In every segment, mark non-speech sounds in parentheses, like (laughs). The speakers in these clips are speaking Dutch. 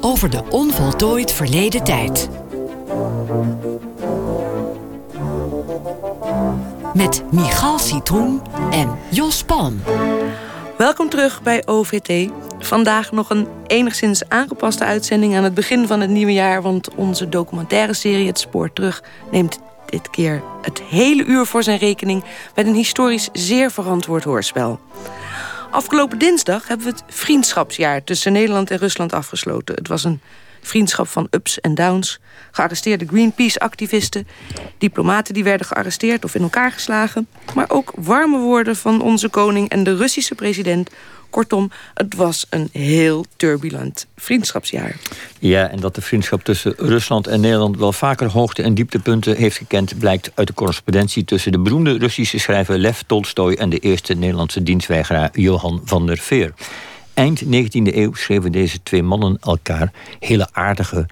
Over de onvoltooid verleden tijd. Met Michal Citroen en Jos Palm. Welkom terug bij OVT. Vandaag nog een enigszins aangepaste uitzending aan het begin van het nieuwe jaar, want onze documentaire serie Het Spoor Terug neemt dit keer het hele uur voor zijn rekening met een historisch zeer verantwoord hoorspel. Afgelopen dinsdag hebben we het vriendschapsjaar tussen Nederland en Rusland afgesloten. Het was een vriendschap van ups en downs. Gearresteerde Greenpeace-activisten, diplomaten die werden gearresteerd of in elkaar geslagen. Maar ook warme woorden van onze koning en de Russische president Kortom, het was een heel turbulent vriendschapsjaar. Ja, en dat de vriendschap tussen Rusland en Nederland wel vaker hoogte- en dieptepunten heeft gekend, blijkt uit de correspondentie tussen de beroemde Russische schrijver Lev Tolstoy en de eerste Nederlandse dienstweigeraar Johan van der Veer. Eind 19e eeuw schreven deze twee mannen elkaar hele aardige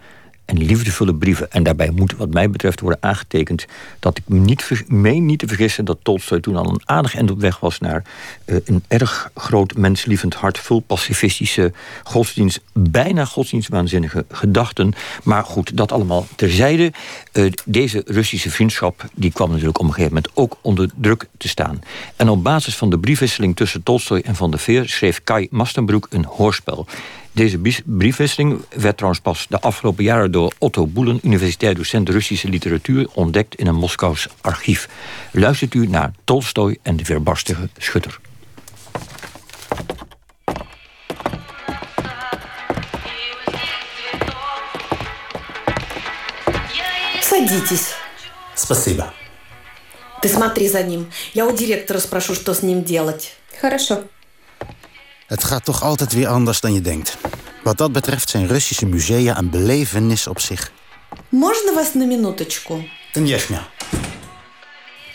en liefdevolle brieven. En daarbij moet, wat mij betreft, worden aangetekend dat ik me niet meen niet te vergissen dat Tolstoy toen al een aardig end op weg was naar uh, een erg groot menslievend hart, vol pacifistische godsdienst, bijna godsdienstwaanzinnige gedachten. Maar goed, dat allemaal terzijde. Uh, deze Russische vriendschap die kwam natuurlijk op een gegeven moment ook onder druk te staan. En op basis van de briefwisseling tussen Tolstoy en Van der Veer schreef Kai Mastenbroek een hoorspel. Deze briefwisseling werd trouwens pas de afgelopen jaren door Otto Boelen, universitair docent Russische literatuur, ontdekt in een Moskous archief. Luistert u naar Tolstoy en de weerbarstige schutter. Садитесь. Спасибо. Ты смотри за ним. Я у директора спрошу, что с ним делать. Хорошо. Het gaat toch altijd weer anders dan je denkt. Wat dat betreft zijn Russische musea een belevenis op zich. Можно вас на минуточку? Конечно.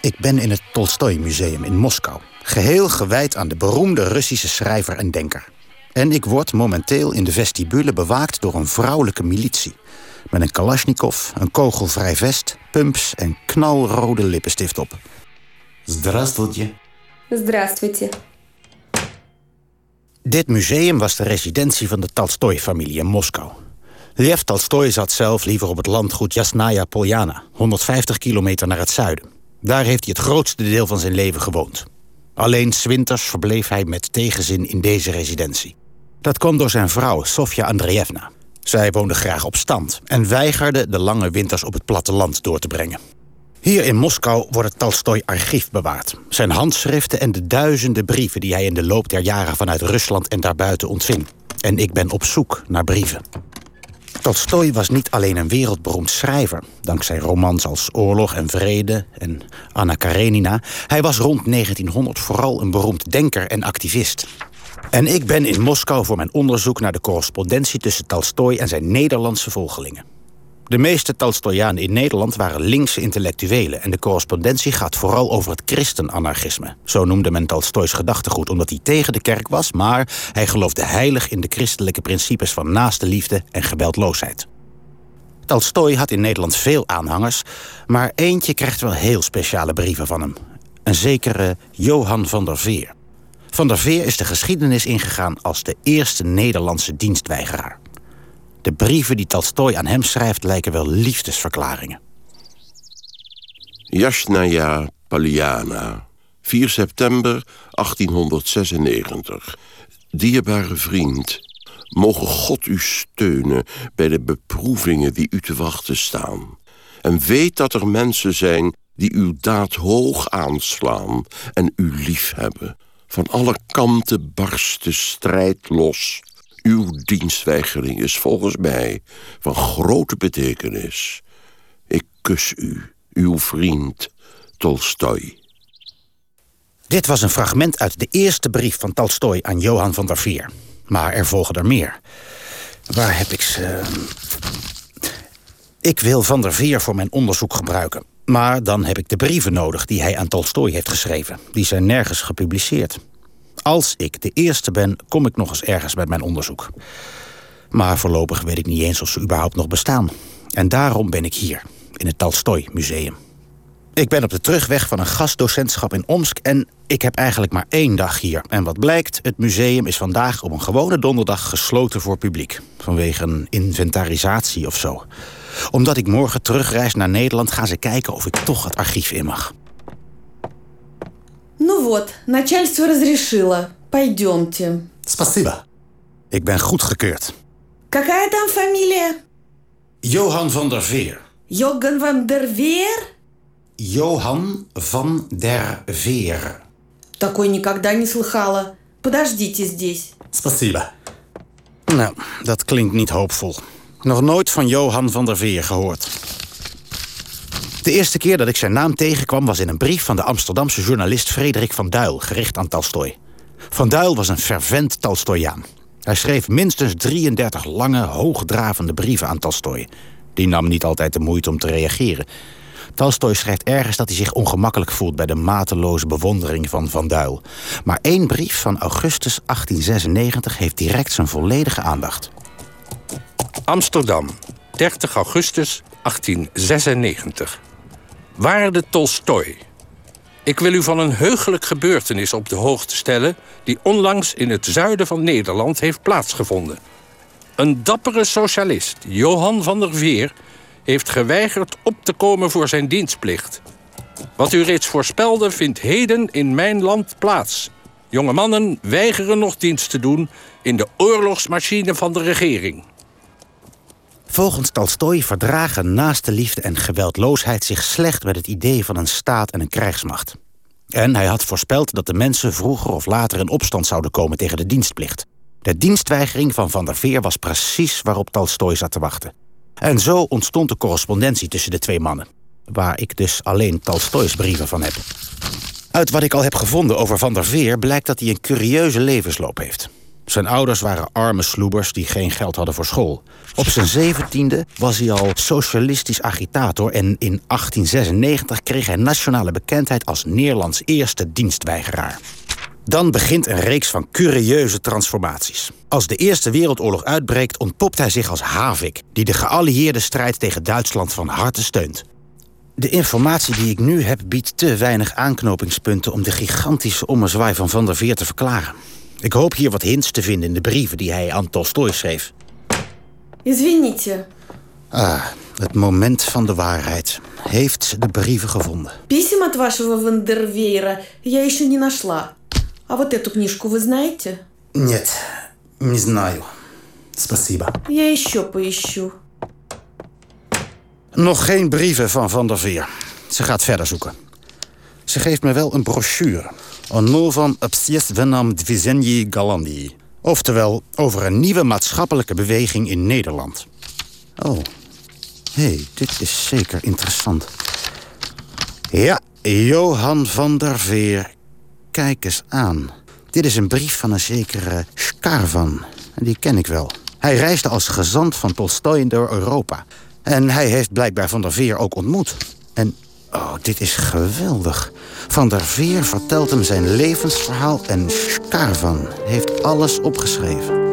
Ik ben in het Tolstoy Museum in Moskou. Geheel gewijd aan de beroemde Russische schrijver en denker. En ik word momenteel in de vestibule bewaakt door een vrouwelijke militie. Met een kalasjnikov, een kogelvrij vest, pumps en knalrode lippenstift op. Здравствуйте. Здравствуйте. Dit museum was de residentie van de Tolstoy-familie in Moskou. Lev Tolstoy zat zelf liever op het landgoed Jasnaya Poljana... 150 kilometer naar het zuiden. Daar heeft hij het grootste deel van zijn leven gewoond. Alleen winters verbleef hij met tegenzin in deze residentie. Dat kwam door zijn vrouw, Sofia Andreevna. Zij woonde graag op stand en weigerde de lange winters op het platteland door te brengen. Hier in Moskou wordt het Tolstoy-archief bewaard. Zijn handschriften en de duizenden brieven die hij in de loop der jaren vanuit Rusland en daarbuiten ontving. En ik ben op zoek naar brieven. Tolstoy was niet alleen een wereldberoemd schrijver, dankzij romans als Oorlog en Vrede en Anna Karenina. Hij was rond 1900 vooral een beroemd denker en activist. En ik ben in Moskou voor mijn onderzoek naar de correspondentie tussen Tolstoy en zijn Nederlandse volgelingen. De meeste Tolstoyanen in Nederland waren linkse intellectuelen... en de correspondentie gaat vooral over het christenanarchisme. Zo noemde men Tolstoys gedachtegoed omdat hij tegen de kerk was... maar hij geloofde heilig in de christelijke principes van naaste liefde en geweldloosheid. Tolstoy had in Nederland veel aanhangers... maar eentje krijgt wel heel speciale brieven van hem. Een zekere Johan van der Veer. Van der Veer is de geschiedenis ingegaan als de eerste Nederlandse dienstweigeraar. De brieven die Tolstoy aan hem schrijft lijken wel liefdesverklaringen. Jasnaya Paliana, 4 september 1896. Dierbare vriend, mogen God u steunen bij de beproevingen die u te wachten staan. En weet dat er mensen zijn die uw daad hoog aanslaan en u liefhebben. Van alle kanten barst de strijd los uw dienstweigering is volgens mij van grote betekenis. Ik kus u, uw vriend Tolstoy. Dit was een fragment uit de eerste brief van Tolstoy aan Johan van der Veer. Maar er volgen er meer. Waar heb ik ze... Ik wil van der Veer voor mijn onderzoek gebruiken. Maar dan heb ik de brieven nodig die hij aan Tolstoy heeft geschreven. Die zijn nergens gepubliceerd. Als ik de eerste ben, kom ik nog eens ergens met mijn onderzoek. Maar voorlopig weet ik niet eens of ze überhaupt nog bestaan. En daarom ben ik hier, in het Tolstoy Museum. Ik ben op de terugweg van een gastdocentschap in Omsk... en ik heb eigenlijk maar één dag hier. En wat blijkt, het museum is vandaag op een gewone donderdag gesloten voor publiek. Vanwege een inventarisatie of zo. Omdat ik morgen terugreis naar Nederland... gaan ze kijken of ik toch het archief in mag. Ну вот, начальство разрешило. Пойдемте. Спасибо. Ik ben goedgekeurd. Какая там фамилия? Johan van der Veer. Йоган ван дер Веер? Johan van der Veer. Такой никогда не слыхала. Подождите здесь. Спасибо. Nou, dat klinkt niet hoopvol. Nog nooit van Johan van der Veer gehoord. De eerste keer dat ik zijn naam tegenkwam was in een brief van de Amsterdamse journalist Frederik van Duil, gericht aan Tolstoj. Van Duil was een fervent Tolstoyaan. Hij schreef minstens 33 lange, hoogdravende brieven aan Tolstoj. Die nam niet altijd de moeite om te reageren. Tolstoj schrijft ergens dat hij zich ongemakkelijk voelt bij de mateloze bewondering van Van Duil. Maar één brief van augustus 1896 heeft direct zijn volledige aandacht. Amsterdam, 30 augustus 1896. Waarde Tolstoj. Ik wil u van een heugelijk gebeurtenis op de hoogte stellen... die onlangs in het zuiden van Nederland heeft plaatsgevonden. Een dappere socialist, Johan van der Veer... heeft geweigerd op te komen voor zijn dienstplicht. Wat u reeds voorspelde vindt heden in mijn land plaats. Jonge mannen weigeren nog dienst te doen... in de oorlogsmachine van de regering. Volgens Tolstoj verdragen naaste liefde en geweldloosheid zich slecht met het idee van een staat en een krijgsmacht. En hij had voorspeld dat de mensen vroeger of later in opstand zouden komen tegen de dienstplicht. De dienstweigering van Van der Veer was precies waarop Tolstoj zat te wachten. En zo ontstond de correspondentie tussen de twee mannen, waar ik dus alleen Tolstojs brieven van heb. Uit wat ik al heb gevonden over Van der Veer blijkt dat hij een curieuze levensloop heeft. Zijn ouders waren arme sloebers die geen geld hadden voor school. Op zijn zeventiende was hij al socialistisch agitator... en in 1896 kreeg hij nationale bekendheid als Nederlands eerste dienstweigeraar. Dan begint een reeks van curieuze transformaties. Als de Eerste Wereldoorlog uitbreekt ontpopt hij zich als Havik... die de geallieerde strijd tegen Duitsland van harte steunt. De informatie die ik nu heb biedt te weinig aanknopingspunten... om de gigantische ommezwaai van Van der Veer te verklaren. Ik hoop hier wat hints te vinden in de brieven die hij aan Tolstoj schreef. Извините. Ah, het moment van de waarheid. Heeft de brieven gevonden. Писем от вашего Вандервейра я еще не нашла. А вот эту книжку вы знаете? Нет, не знаю. Спасибо. Я еще поищу. Nog geen brieven van Van der Veer. Ze gaat verder zoeken. Ze geeft me wel een brochure. een van Obsies Venam Dvizenji Galandi. Oftewel, over een nieuwe maatschappelijke beweging in Nederland. Oh, hé, hey, dit is zeker interessant. Ja, Johan van der Veer. Kijk eens aan. Dit is een brief van een zekere Skarvan. Die ken ik wel. Hij reisde als gezant van Tolstoj door Europa. En hij heeft blijkbaar Van der Veer ook ontmoet. En, oh, dit is geweldig. Van der Veer vertelt hem zijn levensverhaal en Skarvan heeft alles opgeschreven.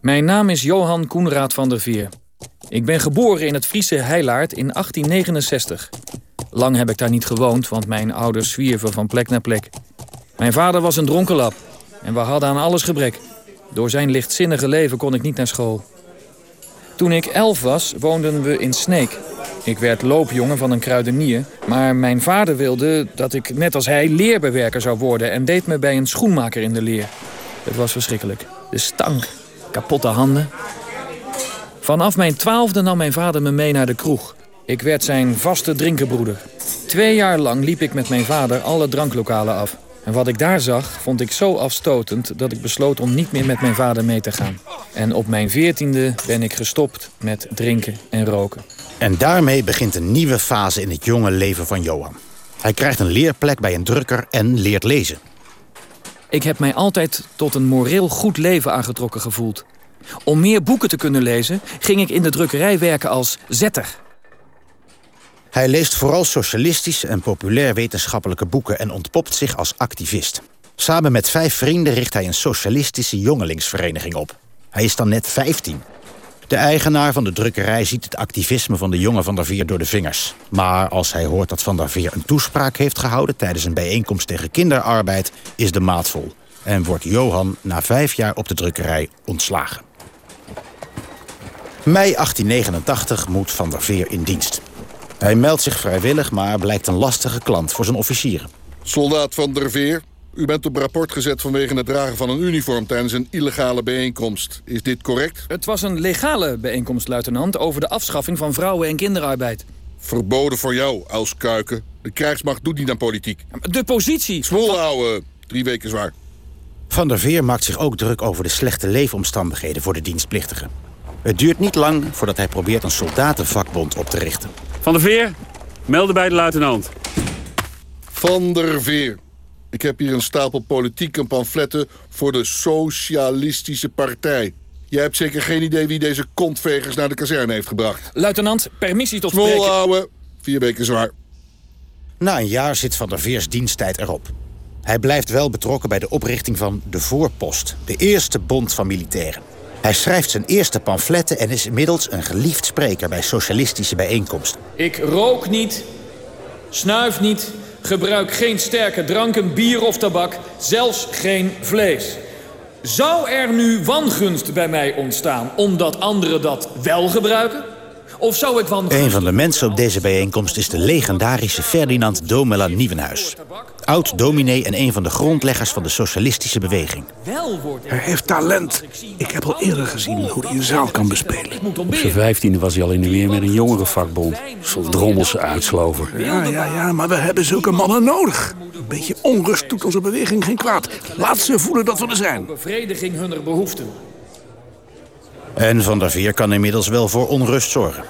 Mijn naam is Johan Koenraad van der Veer. Ik ben geboren in het Friese Heilaard in 1869. Lang heb ik daar niet gewoond, want mijn ouders zwierven van plek naar plek. Mijn vader was een dronkenlap en we hadden aan alles gebrek. Door zijn lichtzinnige leven kon ik niet naar school. Toen ik elf was, woonden we in Sneek. Ik werd loopjongen van een kruidenier, maar mijn vader wilde dat ik net als hij leerbewerker zou worden en deed me bij een schoenmaker in de leer. Het was verschrikkelijk. De stank, kapotte handen. Vanaf mijn twaalfde nam mijn vader me mee naar de kroeg. Ik werd zijn vaste drinkenbroeder. Twee jaar lang liep ik met mijn vader alle dranklokalen af. En wat ik daar zag, vond ik zo afstotend dat ik besloot om niet meer met mijn vader mee te gaan. En op mijn veertiende ben ik gestopt met drinken en roken. En daarmee begint een nieuwe fase in het jonge leven van Johan. Hij krijgt een leerplek bij een drukker en leert lezen. Ik heb mij altijd tot een moreel goed leven aangetrokken gevoeld. Om meer boeken te kunnen lezen, ging ik in de drukkerij werken als zetter. Hij leest vooral socialistische en populair wetenschappelijke boeken... en ontpopt zich als activist. Samen met vijf vrienden richt hij een socialistische jongelingsvereniging op. Hij is dan net 15. De eigenaar van de drukkerij ziet het activisme van de jonge Van der Veer door de vingers. Maar als hij hoort dat Van der Veer een toespraak heeft gehouden... tijdens een bijeenkomst tegen kinderarbeid, is de maat vol. En wordt Johan na vijf jaar op de drukkerij ontslagen. Mei 1889 moet Van der Veer in dienst. Hij meldt zich vrijwillig, maar blijkt een lastige klant voor zijn officieren. Soldaat Van der Veer, u bent op rapport gezet vanwege het dragen van een uniform tijdens een illegale bijeenkomst. Is dit correct? Het was een legale bijeenkomst, luitenant, over de afschaffing van vrouwen- en kinderarbeid. Verboden voor jou, Kuiken. De krijgsmacht doet niet aan politiek. De positie... Zwol houden, drie weken zwaar. Van der Veer maakt zich ook druk over de slechte leefomstandigheden voor de dienstplichtigen. Het duurt niet lang voordat hij probeert een soldatenvakbond op te richten. Van der Veer, melden bij de luitenant. Van der Veer. Ik heb hier een stapel politieke pamfletten voor de Socialistische Partij. Jij hebt zeker geen idee wie deze kontvegers naar de kazerne heeft gebracht. Luitenant, permissie tot spreken. Volhouden. Vier weken zwaar. Na een jaar zit Van der Veers diensttijd erop. Hij blijft wel betrokken bij de oprichting van de Voorpost... de eerste bond van militairen. Hij schrijft zijn eerste pamfletten en is inmiddels een geliefd spreker bij socialistische bijeenkomsten. Ik rook niet, snuif niet, gebruik geen sterke dranken, bier of tabak, zelfs geen vlees. Zou er nu wangunst bij mij ontstaan omdat anderen dat wel gebruiken? Of zou ik wangunst... Een van de mensen op deze bijeenkomst is de legendarische Ferdinand Domela Nieuwenhuis. Oud-dominee en een van de grondleggers van de socialistische beweging. Hij heeft talent. Ik heb al eerder gezien hoe hij een zaal kan bespelen. Op zijn vijftiende was hij al in de weer met een jongerenvakbond. Zo'n drommelse uitslover. Ja, ja, ja, maar we hebben zulke mannen nodig. Een beetje onrust doet onze beweging geen kwaad. Laat ze voelen dat we er zijn. Bevrediging hunner behoeften. En Van der Veer kan inmiddels wel voor onrust zorgen.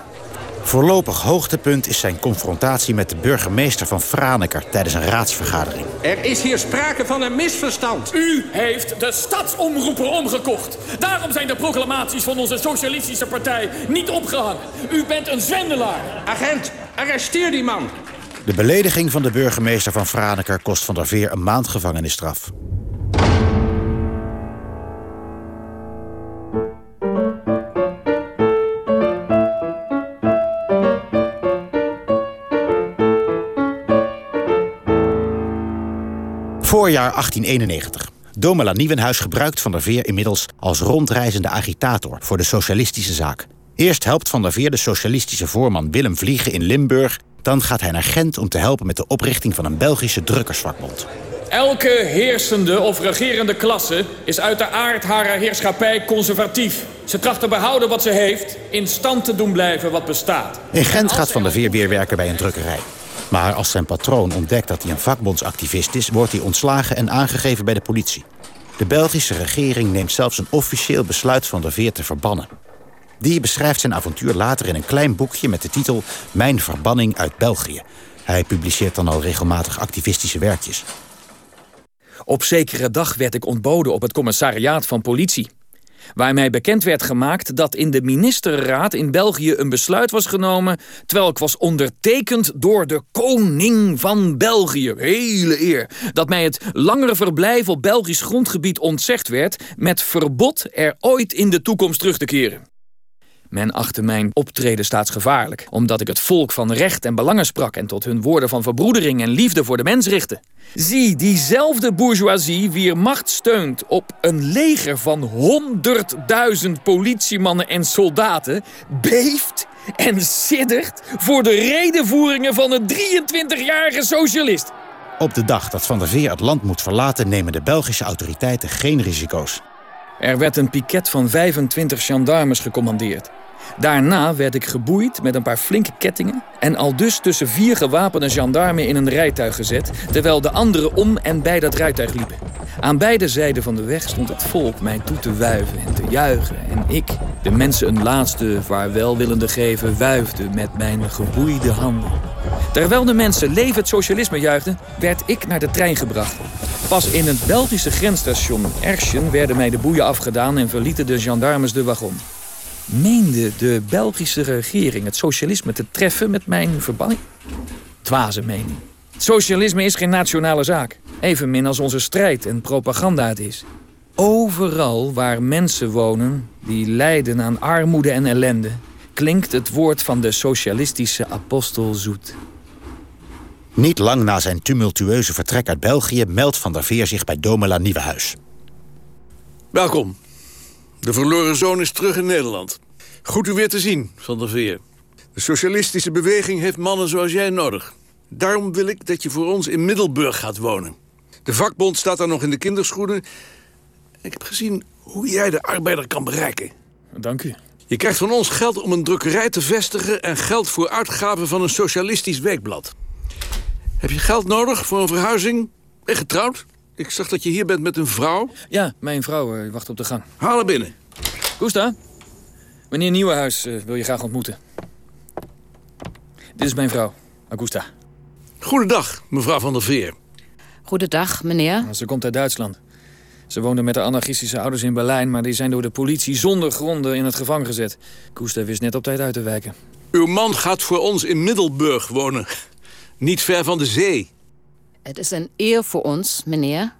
Voorlopig hoogtepunt is zijn confrontatie met de burgemeester van Franeker tijdens een raadsvergadering. Er is hier sprake van een misverstand. U heeft de stadsomroeper omgekocht. Daarom zijn de proclamaties van onze socialistische partij niet opgehangen. U bent een zwendelaar. Agent, arresteer die man. De belediging van de burgemeester van Franeker kost Van der Veer een maand gevangenisstraf. Voorjaar 1891. Domela Nieuwenhuis gebruikt Van der Veer inmiddels als rondreizende agitator voor de socialistische zaak. Eerst helpt Van der Veer de socialistische voorman Willem Vliegen in Limburg. Dan gaat hij naar Gent om te helpen met de oprichting van een Belgische drukkersvakbond. Elke heersende of regerende klasse is uit de aard haar heerschappij conservatief. Ze tracht te behouden wat ze heeft, in stand te doen blijven wat bestaat. In Gent gaat Van der Veer weer werken bij een drukkerij. Maar als zijn patroon ontdekt dat hij een vakbondsactivist is... wordt hij ontslagen en aangegeven bij de politie. De Belgische regering neemt zelfs een officieel besluit van de Veer te verbannen. Die beschrijft zijn avontuur later in een klein boekje met de titel... Mijn verbanning uit België. Hij publiceert dan al regelmatig activistische werkjes. Op zekere dag werd ik ontboden op het commissariaat van politie. Waar mij bekend werd gemaakt dat in de ministerraad in België een besluit was genomen... terwijl ik was ondertekend door de koning van België. Hele eer. Dat mij het langere verblijf op Belgisch grondgebied ontzegd werd... met verbod er ooit in de toekomst terug te keren. Men achtte mijn optreden staatsgevaarlijk, omdat ik het volk van recht en belangen sprak en tot hun woorden van verbroedering en liefde voor de mens richtte. Zie, diezelfde bourgeoisie wier macht steunt op een leger van honderdduizend politiemannen en soldaten, beeft en siddert voor de redenvoeringen van een 23-jarige socialist. Op de dag dat Van der Veer het land moet verlaten... nemen de Belgische autoriteiten geen risico's. Er werd een piket van 25 gendarmes gecommandeerd. Daarna werd ik geboeid met een paar flinke kettingen... en al dus tussen vier gewapende gendarmen in een rijtuig gezet... terwijl de anderen om en bij dat rijtuig liepen. Aan beide zijden van de weg stond het volk mij toe te wuiven en te juichen... en ik, de mensen een laatste vaarwel willende geven... wuifde met mijn geboeide handen. Terwijl de mensen leven het socialisme juichten, werd ik naar de trein gebracht. Pas in het Belgische grensstation Erschen werden mij de boeien afgedaan... en verlieten de gendarmes de wagon. Meende de Belgische regering het socialisme te treffen met mijn verbanning? Dwaze mening. Socialisme is geen nationale zaak. Evenmin als onze strijd en propaganda het is. Overal waar mensen wonen die lijden aan armoede en ellende... klinkt het woord van de socialistische apostel zoet. Niet lang na zijn tumultueuze vertrek uit België... meldt Van der Veer zich bij Domela Nieuwenhuis. Welkom. De verloren zoon is terug in Nederland. Goed u weer te zien, Van der Veer. De socialistische beweging heeft mannen zoals jij nodig. Daarom wil ik dat je voor ons in Middelburg gaat wonen. De vakbond staat daar nog in de kinderschoenen. Ik heb gezien hoe jij de arbeider kan bereiken. Dank u. Je krijgt van ons geld om een drukkerij te vestigen... en geld voor uitgaven van een socialistisch weekblad. Heb je geld nodig voor een verhuizing? Ben getrouwd? Ik zag dat je hier bent met een vrouw. Ja, mijn vrouw uh, wacht op de gang. Haal haar binnen. Gusta, meneer Nieuwenhuis uh, wil je graag ontmoeten. Dit is mijn vrouw, Augusta. Goedendag, mevrouw van der Veer. Goedendag, meneer. Ze komt uit Duitsland. Ze woonde met haar anarchistische ouders in Berlijn... maar die zijn door de politie zonder gronden in het gevangen gezet. Gusta wist net op tijd uit te wijken. Uw man gaat voor ons in Middelburg wonen. Niet ver van de zee. Het is een eer voor ons, meneer.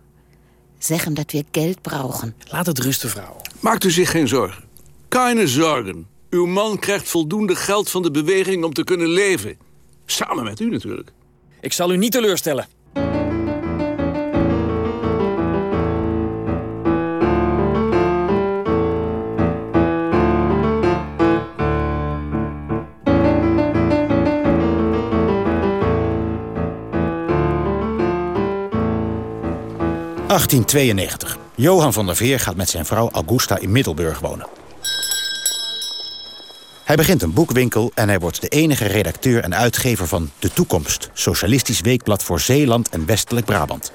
Zeg hem dat we geld brauchen. Laat het rusten, vrouw. Maakt u zich geen zorgen. Keine zorgen. Uw man krijgt voldoende geld van de beweging om te kunnen leven. Samen met u natuurlijk. Ik zal u niet teleurstellen. ...1892. Johan van der Veer gaat met zijn vrouw Augusta in Middelburg wonen. Hij begint een boekwinkel en hij wordt de enige redacteur en uitgever van De Toekomst... Socialistisch Weekblad voor Zeeland en Westelijk Brabant.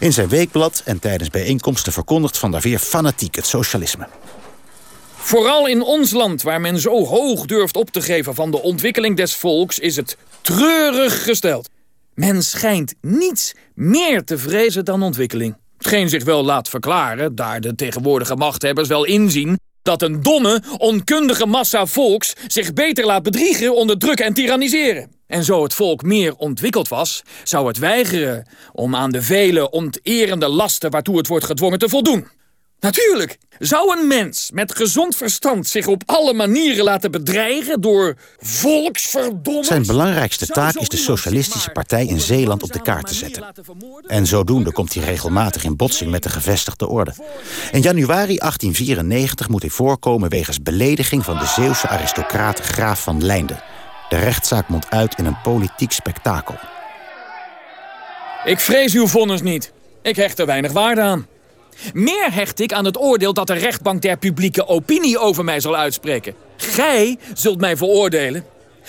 In zijn weekblad en tijdens bijeenkomsten verkondigt Van der Veer fanatiek het socialisme. Vooral in ons land, waar men zo hoog durft op te geven van de ontwikkeling des volks... is het treurig gesteld. Men schijnt niets meer te vrezen dan ontwikkeling. Hetgeen zich wel laat verklaren, daar de tegenwoordige machthebbers wel inzien dat een domme, onkundige massa volks zich beter laat bedriegen, onderdrukken en tyranniseren. En zo het volk meer ontwikkeld was, zou het weigeren om aan de vele onterende lasten waartoe het wordt gedwongen te voldoen. Natuurlijk, zou een mens met gezond verstand zich op alle manieren laten bedreigen door volksverdommers? Zijn belangrijkste taak is de Socialistische Partij in Zeeland op de kaart te zetten. En zodoende komt hij regelmatig in botsing met de gevestigde orde. In januari 1894 moet hij voorkomen wegens belediging van de Zeeuwse aristocraat Graaf van Leinden. De rechtszaak mondt uit in een politiek spektakel. Ik vrees uw vonnis niet. Ik hecht er weinig waarde aan. Meer hecht ik aan het oordeel dat de rechtbank der publieke opinie over mij zal uitspreken. Gij zult mij veroordelen,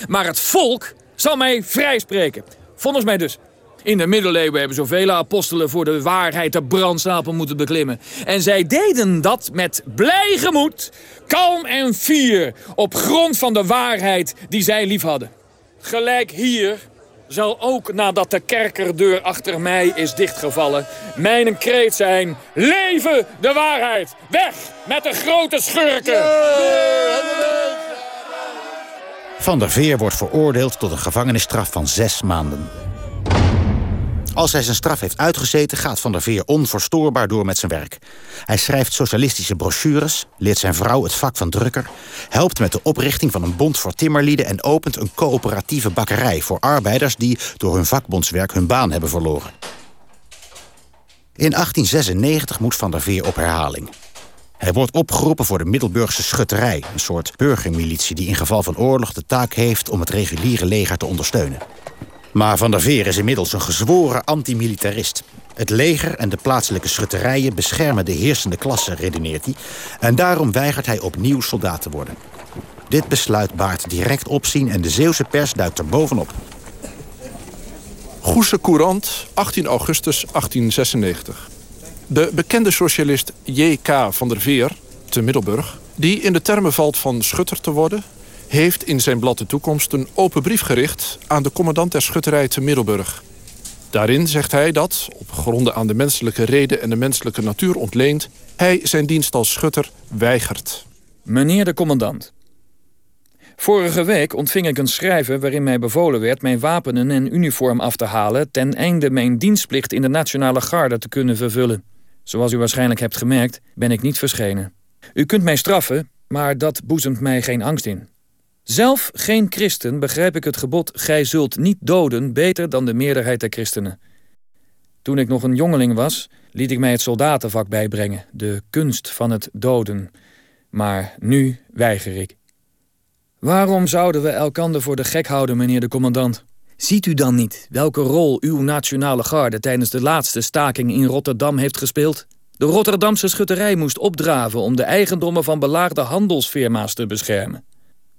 maar het volk zal mij vrijspreken. Vonnis mij dus. In de middeleeuwen hebben zoveel apostelen voor de waarheid de brandstapel moeten beklimmen. En zij deden dat met blij gemoed, kalm en fier, op grond van de waarheid die zij lief hadden. Gelijk hier zal ook nadat de kerkerdeur achter mij is dichtgevallen... mijn kreet zijn, leven de waarheid! Weg met de grote schurken! Van der Veer wordt veroordeeld tot een gevangenisstraf van zes maanden. Als hij zijn straf heeft uitgezeten, gaat Van der Veer onverstoorbaar door met zijn werk. Hij schrijft socialistische brochures, leert zijn vrouw het vak van drukker... helpt met de oprichting van een bond voor timmerlieden... en opent een coöperatieve bakkerij voor arbeiders... die door hun vakbondswerk hun baan hebben verloren. In 1896 moet Van der Veer op herhaling. Hij wordt opgeroepen voor de Middelburgse schutterij... een soort burgermilitie die in geval van oorlog de taak heeft... om het reguliere leger te ondersteunen. Maar Van der Veer is inmiddels een gezworen antimilitarist. Het leger en de plaatselijke schutterijen beschermen de heersende klasse, redeneert hij. En daarom weigert hij opnieuw soldaat te worden. Dit besluit baart direct opzien en de Zeeuwse pers duikt er bovenop. Goese Courant, 18 augustus 1896. De bekende socialist J.K. van der Veer, te Middelburg... die in de termen valt van schutter te worden heeft in zijn blad De Toekomst een open brief gericht... aan de commandant der schutterij te Middelburg. Daarin zegt hij dat, op gronden aan de menselijke reden en de menselijke natuur ontleend... hij zijn dienst als schutter weigert. Meneer de commandant. Vorige week ontving ik een schrijven waarin mij bevolen werd mijn wapenen en uniform af te halen ten einde mijn dienstplicht in de Nationale Garde te kunnen vervullen. Zoals u waarschijnlijk hebt gemerkt, ben ik niet verschenen. U kunt mij straffen, maar dat boezemt mij geen angst in. Zelf geen christen begrijp ik het gebod gij zult niet doden beter dan de meerderheid der christenen. Toen ik nog een jongeling was, liet ik mij het soldatenvak bijbrengen, de kunst van het doden. Maar nu weiger ik. Waarom zouden we elkander voor de gek houden, meneer de commandant? Ziet u dan niet welke rol uw nationale garde tijdens de laatste staking in Rotterdam heeft gespeeld? De Rotterdamse schutterij moest opdraven om de eigendommen van belaagde handelsfirma's te beschermen.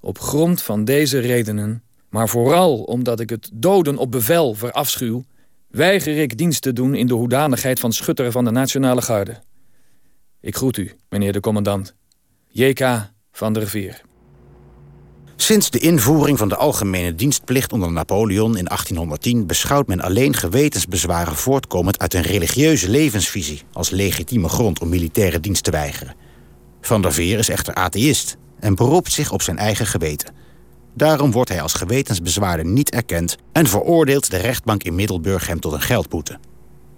Op grond van deze redenen, maar vooral omdat ik het doden op bevel verafschuw, weiger ik dienst te doen in de hoedanigheid van schutter van de Nationale Garde. Ik groet u, meneer de commandant. J.K. van der Veer. Sinds de invoering van de algemene dienstplicht onder Napoleon in 1810 beschouwt men alleen gewetensbezwaren voortkomend uit een religieuze levensvisie als legitieme grond om militaire dienst te weigeren. Van der Veer is echter atheïst en beroept zich op zijn eigen geweten. Daarom wordt hij als gewetensbezwaarder niet erkend en veroordeelt de rechtbank in Middelburg hem tot een geldboete.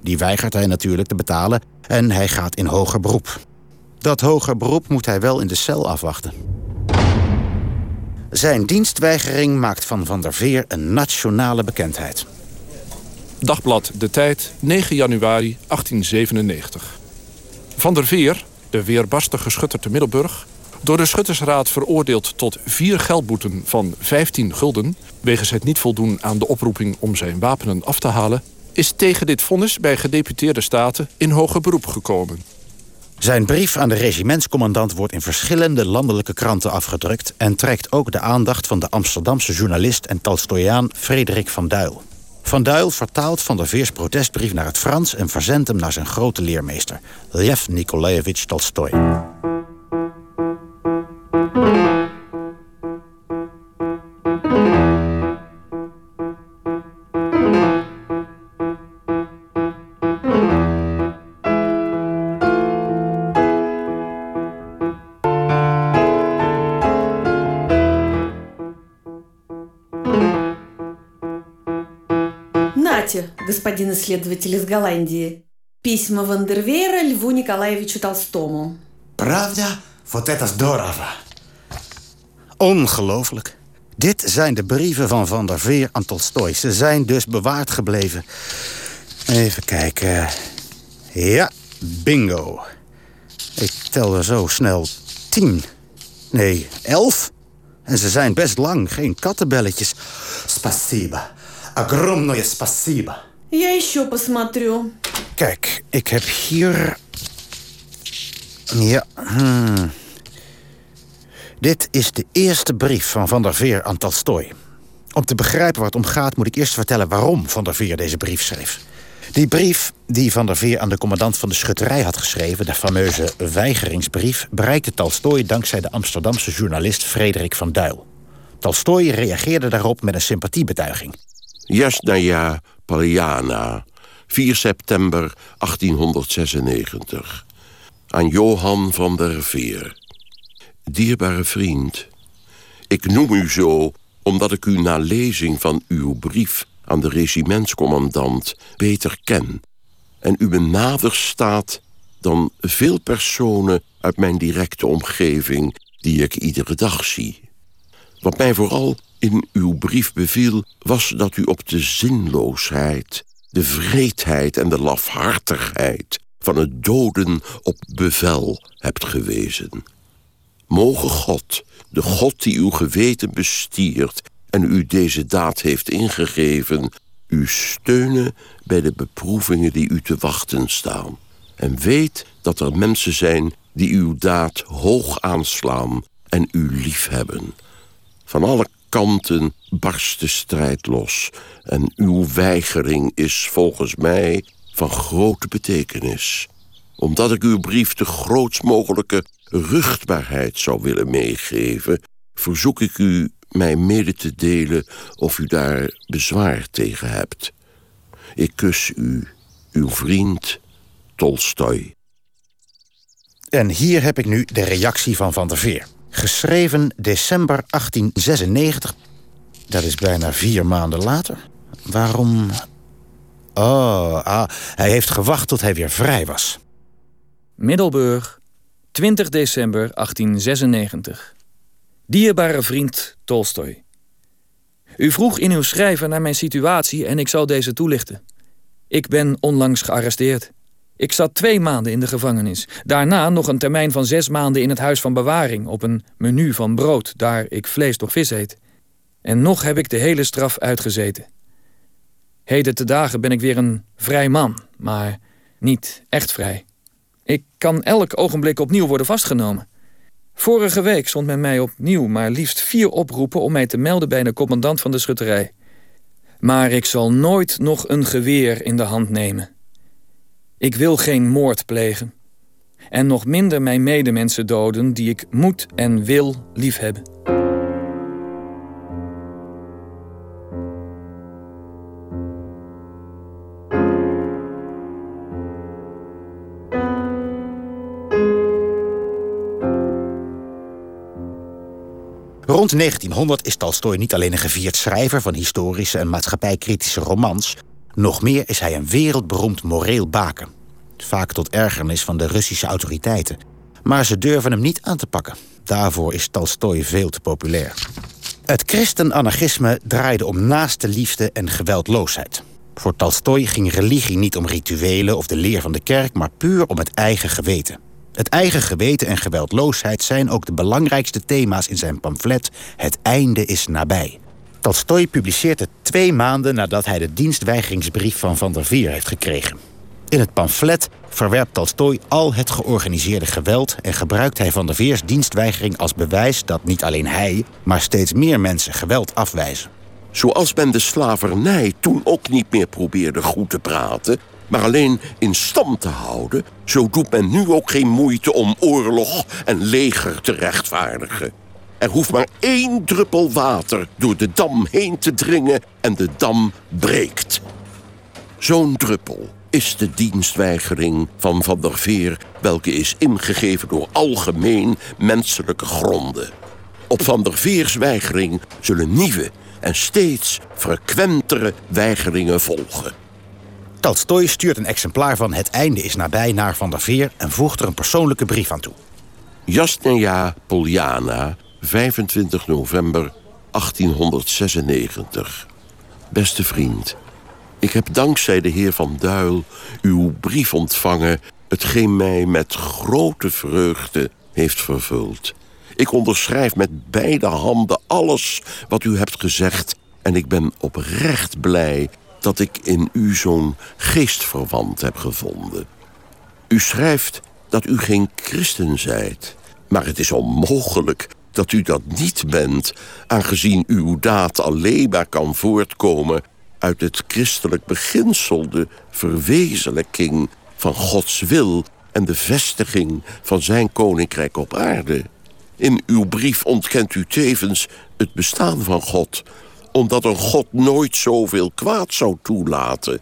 Die weigert hij natuurlijk te betalen en hij gaat in hoger beroep. Dat hoger beroep moet hij wel in de cel afwachten. Zijn dienstweigering maakt van Van der Veer een nationale bekendheid. Dagblad De Tijd, 9 januari 1897. Van der Veer, de weerbarstige schutter te Middelburg... door de Schuttersraad veroordeeld tot vier geldboeten van 15 gulden... wegens het niet voldoen aan de oproeping om zijn wapenen af te halen... is tegen dit vonnis bij gedeputeerde staten in hoger beroep gekomen. Zijn brief aan de regimentscommandant wordt in verschillende landelijke kranten afgedrukt... en trekt ook de aandacht van de Amsterdamse journalist en Tolstoyaan Frederik van Duil. Van Duil vertaalt Van der Veers protestbrief naar het Frans... en verzendt hem naar zijn grote leermeester, Lev Nikolaevich Tolstoy. господин исследователь из Голландии. Письма Вандервеера Льву Николаевичу Толстому. Правда? Вот это здорово. Ongelooflijk. Dit zijn de brieven van Van der Veer aan Tolstoy. Ze zijn dus bewaard gebleven. Even kijken. Ja, bingo. Ik tel er zo snel tien. Nee, elf. En ze zijn best lang, geen kattenbelletjes. Спасибо. Огромное спасибо. Я еще посмотрю. Kijk, ik heb hier... Ja, hmm. Dit is de eerste brief van Van der Veer aan Tolstoy. Om te begrijpen waar het om gaat, moet ik eerst vertellen waarom Van der Veer deze brief schreef. Die brief die Van der Veer aan de commandant van de schutterij had geschreven... de fameuze weigeringsbrief... bereikte Tolstoy dankzij de Amsterdamse journalist Frederik van Duil. Tolstoy reageerde daarop met een sympathiebetuiging. Jasnaya Paljana, 4 september 1896. Aan Johan van der Veer. Dierbare vriend, ik noem u zo omdat ik u na lezing van uw brief aan de regimentscommandant beter ken en u me nader staat dan veel personen uit mijn directe omgeving die ik iedere dag zie. Wat mij vooral in uw brief beviel, was dat u op de zinloosheid, de vreedheid en de lafhartigheid van het doden op bevel hebt gewezen. Moge God, de God die uw geweten bestiert en u deze daad heeft ingegeven, u steunen bij de beproevingen die u te wachten staan. En weet dat er mensen zijn die uw daad hoog aanslaan en u liefhebben. Van alle kanten barst de strijd los en uw weigering is volgens mij van grote betekenis. Omdat ik uw brief de grootst mogelijke ruchtbaarheid zou willen meegeven, verzoek ik u mij mede te delen of u daar bezwaar tegen hebt. Ik kus u, uw vriend Tolstoy. En hier heb ik nu de reactie van Van der Veer. Geschreven december 1896. Dat is bijna vier maanden later. Waarom... Oh, ah, hij heeft gewacht tot hij weer vrij was. Middelburg, 20 december 1896. Dierbare vriend Tolstoy. U vroeg in uw schrijven naar mijn situatie en ik zal deze toelichten. Ik ben onlangs gearresteerd. Ik zat twee maanden in de gevangenis. Daarna nog een termijn van zes maanden in het huis van bewaring... op een menu van brood, daar ik vlees toch vis eet. En nog heb ik de hele straf uitgezeten. Heden te dagen ben ik weer een vrij man, maar niet echt vrij. Ik kan elk ogenblik opnieuw worden vastgenomen. Vorige week stond men mij opnieuw maar liefst vier oproepen... om mij te melden bij de commandant van de schutterij. Maar ik zal nooit nog een geweer in de hand nemen. Ik wil geen moord plegen. En nog minder mijn medemensen doden die ik moet en wil liefhebben. Rond 1900 is Tolstoy niet alleen een gevierd schrijver van historische en maatschappijkritische romans. Nog meer is hij een wereldberoemd moreel baken. Vaak tot ergernis van de Russische autoriteiten. Maar ze durven hem niet aan te pakken. Daarvoor is Tolstoy veel te populair. Het christenanarchisme draaide om naaste liefde en geweldloosheid. Voor Tolstoy ging religie niet om rituelen of de leer van de kerk, maar puur om het eigen geweten. Het eigen geweten en geweldloosheid zijn ook de belangrijkste thema's in zijn pamflet Het einde is nabij. Tolstoy publiceert het twee maanden nadat hij de dienstweigeringsbrief van Van der Veer heeft gekregen. In het pamflet verwerpt Tolstoy al het georganiseerde geweld en gebruikt hij Van der Veers dienstweigering als bewijs dat niet alleen hij, maar steeds meer mensen geweld afwijzen. Zoals men de slavernij toen ook niet meer probeerde goed te praten, maar alleen in stand te houden, zo doet men nu ook geen moeite om oorlog en leger te rechtvaardigen. Er hoeft maar één druppel water door de dam heen te dringen en de dam breekt. Zo'n druppel is de dienstweigering van Van der Veer... welke is ingegeven door algemeen menselijke gronden. Op Van der Veers weigering zullen nieuwe en steeds frequentere weigeringen volgen. Tolstoy stuurt een exemplaar van Het einde is nabij naar Van der Veer... en voegt er een persoonlijke brief aan toe. Jasnaya Poljana, 25 november 1896. Beste vriend, ik heb dankzij de heer Van Duil uw brief ontvangen... hetgeen mij met grote vreugde heeft vervuld. Ik onderschrijf met beide handen alles wat u hebt gezegd... en ik ben oprecht blij dat ik in u zo'n geestverwant heb gevonden. U schrijft dat u geen christen zijt, maar het is onmogelijk dat u dat niet bent... aangezien uw daad alleen maar kan voortkomen uit het christelijk beginsel... de verwezenlijking van Gods wil en de vestiging van zijn koninkrijk op aarde. In uw brief ontkent u tevens het bestaan van God omdat een God nooit zoveel kwaad zou toelaten.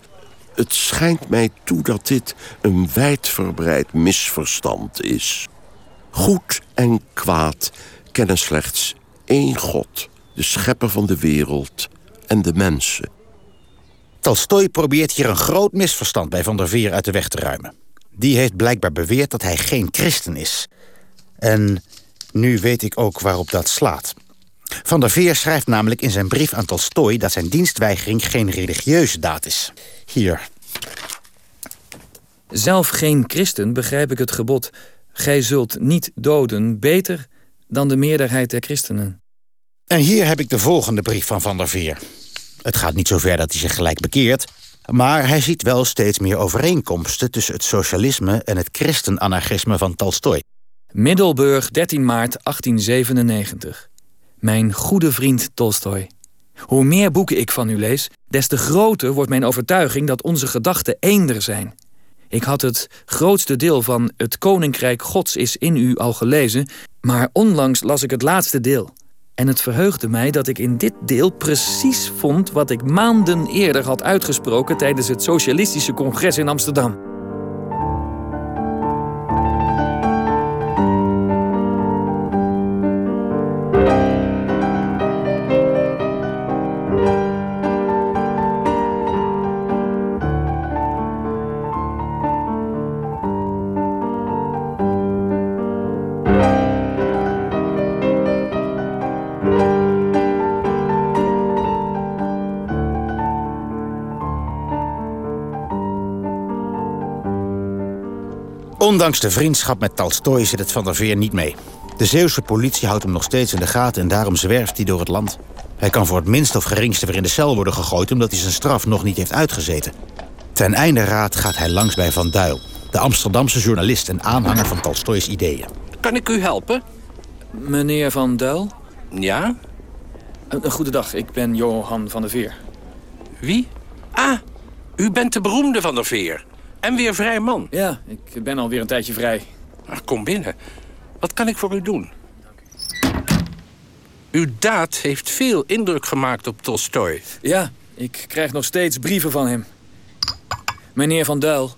Het schijnt mij toe dat dit een wijdverbreid misverstand is. Goed en kwaad kennen slechts één God, de schepper van de wereld en de mensen. Tolstoy probeert hier een groot misverstand bij Van der Veer uit de weg te ruimen. Die heeft blijkbaar beweerd dat hij geen christen is. En nu weet ik ook waarop dat slaat. Van der Veer schrijft namelijk in zijn brief aan Tolstoy... dat zijn dienstweigering geen religieuze daad is. Hier. Zelf geen christen begrijp ik het gebod... gij zult niet doden beter dan de meerderheid der christenen. En hier heb ik de volgende brief van Van der Veer. Het gaat niet zover dat hij zich gelijk bekeert... maar hij ziet wel steeds meer overeenkomsten... tussen het socialisme en het christenanarchisme van Tolstoy. Middelburg, 13 maart 1897. Mijn goede vriend Tolstoy. Hoe meer boeken ik van u lees, des te groter wordt mijn overtuiging dat onze gedachten eender zijn. Ik had het grootste deel van Het Koninkrijk Gods is in u al gelezen, maar onlangs las ik het laatste deel. En het verheugde mij dat ik in dit deel precies vond wat ik maanden eerder had uitgesproken tijdens het Socialistische Congres in Amsterdam. Ondanks de vriendschap met Tolstoj zit het Van der Veer niet mee. De Zeeuwse politie houdt hem nog steeds in de gaten en daarom zwerft hij door het land. Hij kan voor het minst of geringste weer in de cel worden gegooid... omdat hij zijn straf nog niet heeft uitgezeten. Ten einde raad gaat hij langs bij Van Duil... de Amsterdamse journalist en aanhanger van Tolstojs ideeën. Kan ik u helpen? Meneer Van Duil? Ja? Een, een goede dag, ik ben Johan van der Veer. Wie? Ah, u bent de beroemde van der Veer. En weer vrij man. Ja, ik ben alweer een tijdje vrij. Ach, kom binnen. Wat kan ik voor u doen? Uw daad heeft veel indruk gemaakt op Tolstoj. Ja, ik krijg nog steeds brieven van hem. Meneer Van Duil,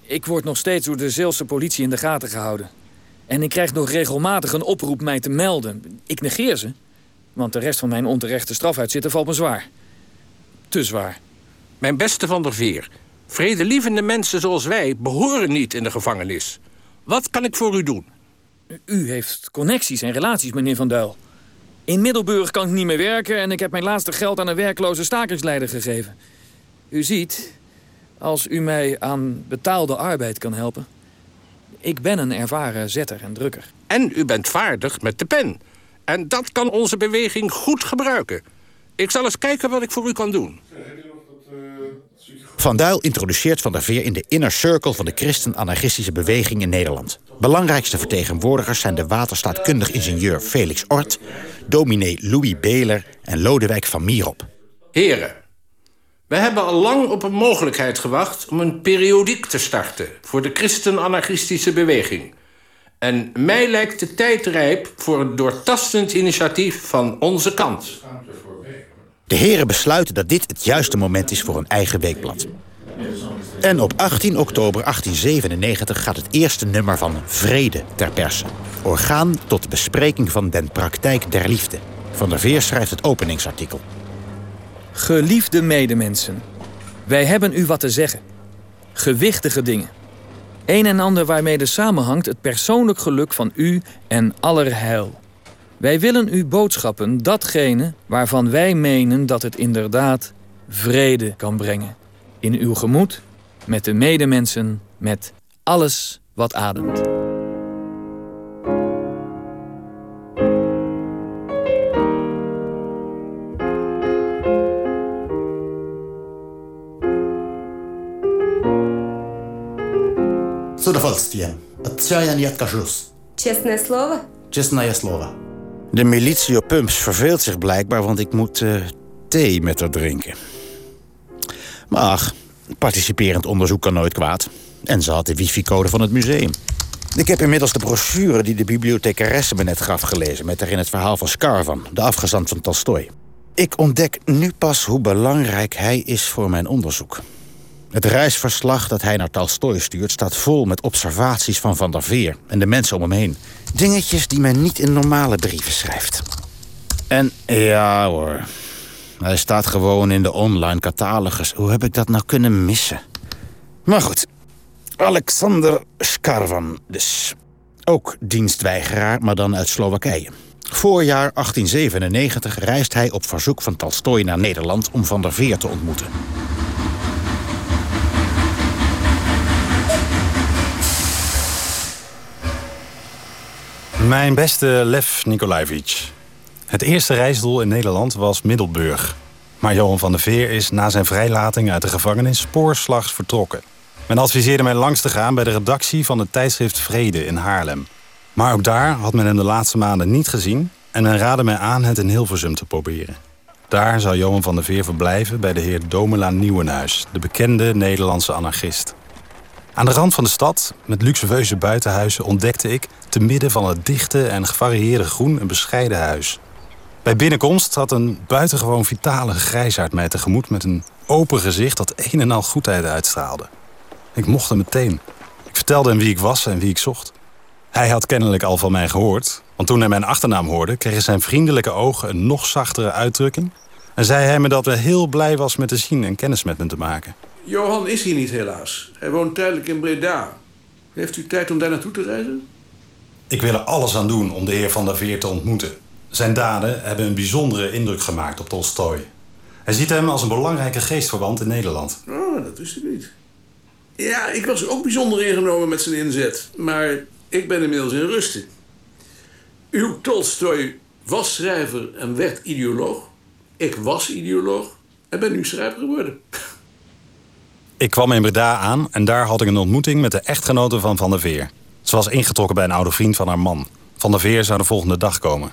ik word nog steeds door de Zeelse politie in de gaten gehouden. En ik krijg nog regelmatig een oproep mij te melden. Ik negeer ze, want de rest van mijn onterechte strafuitzitten valt me zwaar. Te zwaar. Mijn beste Van der Veer, vredelievende mensen zoals wij behoren niet in de gevangenis. Wat kan ik voor u doen? U heeft connecties en relaties, meneer Van Duil. In Middelburg kan ik niet meer werken en ik heb mijn laatste geld aan een werkloze stakingsleider gegeven. U ziet, als u mij aan betaalde arbeid kan helpen. Ik ben een ervaren zetter en drukker. En u bent vaardig met de pen. En dat kan onze beweging goed gebruiken. Ik zal eens kijken wat ik voor u kan doen. Van Duil introduceert Van der Veer in de inner circle van de christen-anarchistische beweging in Nederland. Belangrijkste vertegenwoordigers zijn de waterstaatkundig ingenieur Felix Ort, dominee Louis Beler en Lodewijk van Mierop. Heren, we hebben al lang op een mogelijkheid gewacht om een periodiek te starten voor de christen-anarchistische beweging. En mij lijkt de tijd rijp voor een doortastend initiatief van onze kant. De heren besluiten dat dit het juiste moment is voor een eigen weekblad. En op 18 oktober 1897 gaat het eerste nummer van Vrede ter perse. Orgaan tot de bespreking van den praktijk der liefde. Van der Veer schrijft het openingsartikel. Geliefde medemensen, wij hebben u wat te zeggen. Gewichtige dingen. Een en ander waarmee samenhangt het persoonlijk geluk van u en aller heil. Wij willen u boodschappen datgene waarvan wij menen dat het inderdaad vrede kan brengen. In uw gemoed, met de medemensen, met alles wat ademt. С удовольствием. От чая нет кажус. Честное слово? Честное слово. De militie op Pumps verveelt zich blijkbaar, want ik moet eh, thee met haar drinken. Maar ach, participerend onderzoek kan nooit kwaad. En ze had de wifi-code van het museum. Ik heb inmiddels de brochure die de bibliothecaresse me net gaf gelezen... met daarin het verhaal van Scarvan, de afgezant van Tolstoj. Ik ontdek nu pas hoe belangrijk hij is voor mijn onderzoek. Het reisverslag dat hij naar Tolstoj stuurt... staat vol met observaties van Van der Veer en de mensen om hem heen. Dingetjes die men niet in normale brieven schrijft. En ja hoor, hij staat gewoon in de online catalogus. Hoe heb ik dat nou kunnen missen? Maar goed, Alexander Skarvan dus. Ook dienstweigeraar, maar dan uit Slowakije. Voorjaar 1897 reist hij op verzoek van Tolstoj naar Nederland... om Van der Veer te ontmoeten. Mijn beste Lev Nikolaevich. Het eerste reisdoel in Nederland was Middelburg. Maar Johan van der Veer is na zijn vrijlating uit de gevangenis spoorslags vertrokken. Men adviseerde mij langs te gaan bij de redactie van het tijdschrift Vrede in Haarlem. Maar ook daar had men hem de laatste maanden niet gezien... en men raadde mij aan het in Hilversum te proberen. Daar zou Johan van der Veer verblijven bij de heer Domela Nieuwenhuis... de bekende Nederlandse anarchist. Aan de rand van de stad, met luxueuze buitenhuizen, ontdekte ik... te midden van het dichte en gevarieerde groen een bescheiden huis. Bij binnenkomst had een buitengewoon vitale grijsaard mij tegemoet... met een open gezicht dat een en al goedheid uitstraalde. Ik mocht hem meteen. Ik vertelde hem wie ik was en wie ik zocht. Hij had kennelijk al van mij gehoord... want toen hij mijn achternaam hoorde... kregen zijn vriendelijke ogen een nog zachtere uitdrukking... en zei hij me dat hij heel blij was me te zien en kennis met me te maken. Johan is hier niet helaas. Hij woont tijdelijk in Breda. Heeft u tijd om daar naartoe te reizen? Ik wil er alles aan doen om de heer Van der Veer te ontmoeten. Zijn daden hebben een bijzondere indruk gemaakt op Tolstoj. Hij ziet hem als een belangrijke geestverwant in Nederland. Oh, dat wist ik niet. Ja, ik was ook bijzonder ingenomen met zijn inzet. Maar ik ben inmiddels in rusten. Uw Tolstoy was schrijver en werd ideoloog. Ik was ideoloog en ben nu schrijver geworden. (laughs) Ik kwam in Breda aan en daar had ik een ontmoeting met de echtgenote van Van der Veer. Ze was ingetrokken bij een oude vriend van haar man. Van der Veer zou de volgende dag komen.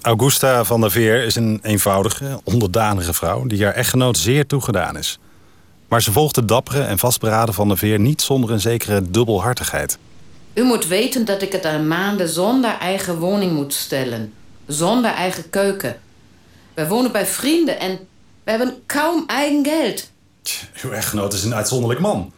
Augusta van der Veer is een eenvoudige, onderdanige vrouw die haar echtgenoot zeer toegedaan is. Maar ze volgt de dappere en vastberaden van der Veer niet zonder een zekere dubbelhartigheid. U moet weten dat ik het aan maanden zonder eigen woning moet stellen. Zonder eigen keuken. Wij wonen bij vrienden en we hebben kaum eigen geld. Uw echtgenoot is een uitzonderlijk man.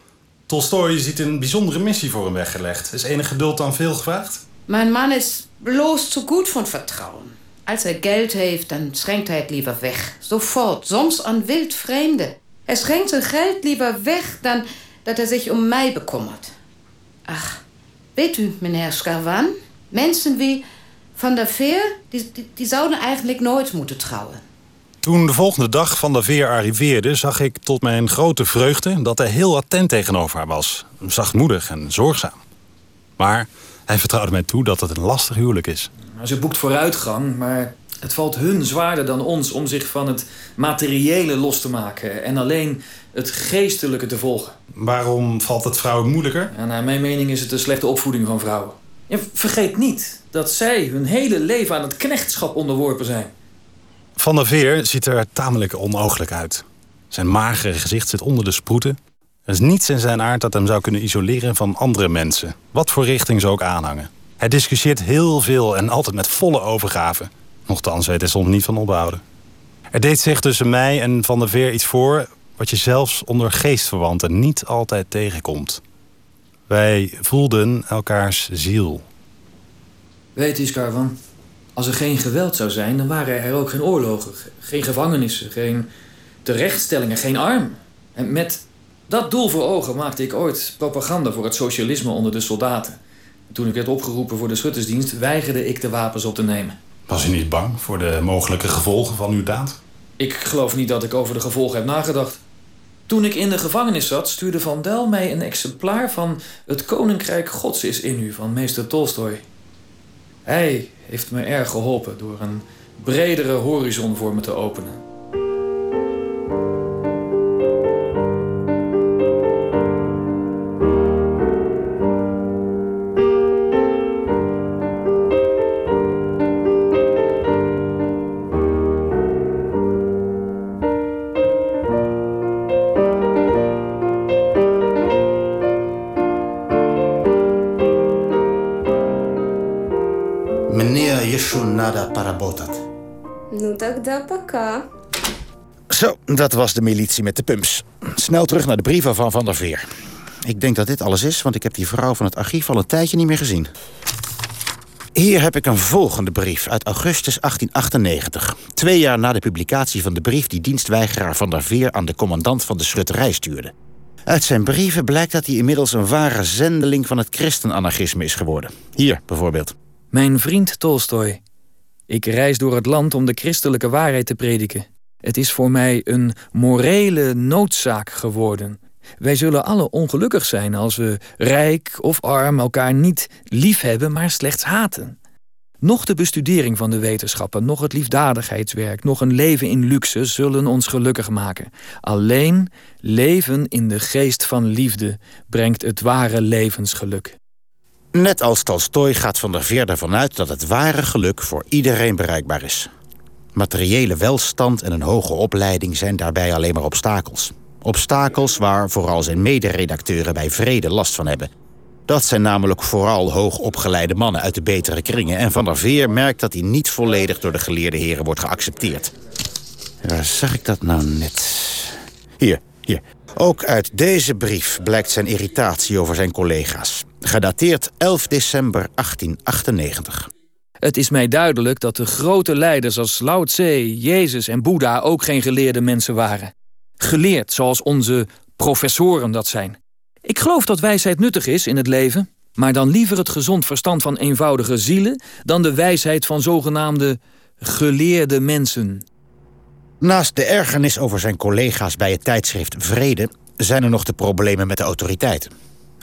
Tolstoy ziet een bijzondere missie voor hem weggelegd. Is enig geduld dan veel gevraagd? Mijn man is bloos zu gut von Vertrauen. Als hij geld heeft, dan schenkt hij het liever weg. Sofort, soms aan wildvreemden. Hij schenkt zijn geld liever weg dan dat hij zich om mij bekommert. Ach, weet u, meneer Scarvan, mensen wie Van der Veer, die, die, die zouden eigenlijk nooit moeten trouwen. Toen de volgende dag Van der Veer arriveerde, zag ik tot mijn grote vreugde dat hij heel attent tegenover haar was. Zachtmoedig en zorgzaam. Maar hij vertrouwde mij toe dat het een lastig huwelijk is. Ze boekt vooruitgang, maar het valt hun zwaarder dan ons om zich van het materiële los te maken en alleen het geestelijke te volgen. Waarom valt het vrouwen moeilijker? Ja, naar mijn mening is het een slechte opvoeding van vrouwen. Ja, vergeet niet dat zij hun hele leven aan het knechtschap onderworpen zijn. Van der Veer ziet er tamelijk onooglijk uit. Zijn magere gezicht zit onder de sproeten. Er is niets in zijn aard dat hem zou kunnen isoleren van andere mensen. Wat voor richting ze ook aanhangen. Hij discussieert heel veel en altijd met volle overgave. Nochtans weet hij soms niet van ophouden. Er deed zich tussen mij en Van der Veer iets voor... wat je zelfs onder geestverwanten niet altijd tegenkomt. Wij voelden elkaars ziel. Weet u, Scarvan, als er geen geweld zou zijn... dan waren er ook geen oorlogen, geen gevangenissen... geen terechtstellingen, geen arm. En met dat doel voor ogen maakte ik ooit propaganda voor het socialisme onder de soldaten. Toen ik werd opgeroepen voor de schuttersdienst, weigerde ik de wapens op te nemen. Was u niet bang voor de mogelijke gevolgen van uw daad? Ik geloof niet dat ik over de gevolgen heb nagedacht. Toen ik in de gevangenis zat, stuurde Van Del mij een exemplaar van Het Koninkrijk Gods is in u van meester Tolstoy. Hij heeft me erg geholpen door een bredere horizon voor me te openen. Ну тогда пока. Zo, dat was de militie met de pumps. Snel terug naar de brieven van Van der Veer. Ik denk dat dit alles is, want ik heb die vrouw van het archief al een tijdje niet meer gezien. Hier heb ik een volgende brief uit augustus 1898. Twee jaar na de publicatie van de brief die dienstweigeraar Van der Veer aan de commandant van de schutterij stuurde. Uit zijn brieven blijkt dat hij inmiddels een ware zendeling van het christenanarchisme is geworden. Hier bijvoorbeeld. Mijn vriend Tolstoy. ik reis door het land om de christelijke waarheid te prediken. Het is voor mij een morele noodzaak geworden. Wij zullen alle ongelukkig zijn als we rijk of arm elkaar niet lief hebben, maar slechts haten. Nog de bestudering van de wetenschappen, nog het liefdadigheidswerk, nog een leven in luxe zullen ons gelukkig maken. Alleen leven in de geest van liefde brengt het ware levensgeluk. Net als Tolstoy gaat Van der Veer ervan uit dat het ware geluk voor iedereen bereikbaar is. Materiële welstand en een hoge opleiding zijn daarbij alleen maar obstakels. Obstakels waar vooral zijn mederedacteuren bij vrede last van hebben. Dat zijn namelijk vooral hoogopgeleide mannen uit de betere kringen... en Van der Veer merkt dat hij niet volledig door de geleerde heren wordt geaccepteerd. Waar zag ik dat nou net? Hier, hier. Ook uit deze brief blijkt zijn irritatie over zijn collega's. Gedateerd 11 december 1898. Het is mij duidelijk dat de grote leiders als Lao Tse, Jezus en Boeddha ook geen geleerde mensen waren. Geleerd zoals onze professoren dat zijn. Ik geloof dat wijsheid nuttig is in het leven, maar dan liever het gezond verstand van eenvoudige zielen dan de wijsheid van zogenaamde geleerde mensen. Naast de ergernis over zijn collega's bij het tijdschrift Vrede... zijn er nog de problemen met de autoriteiten.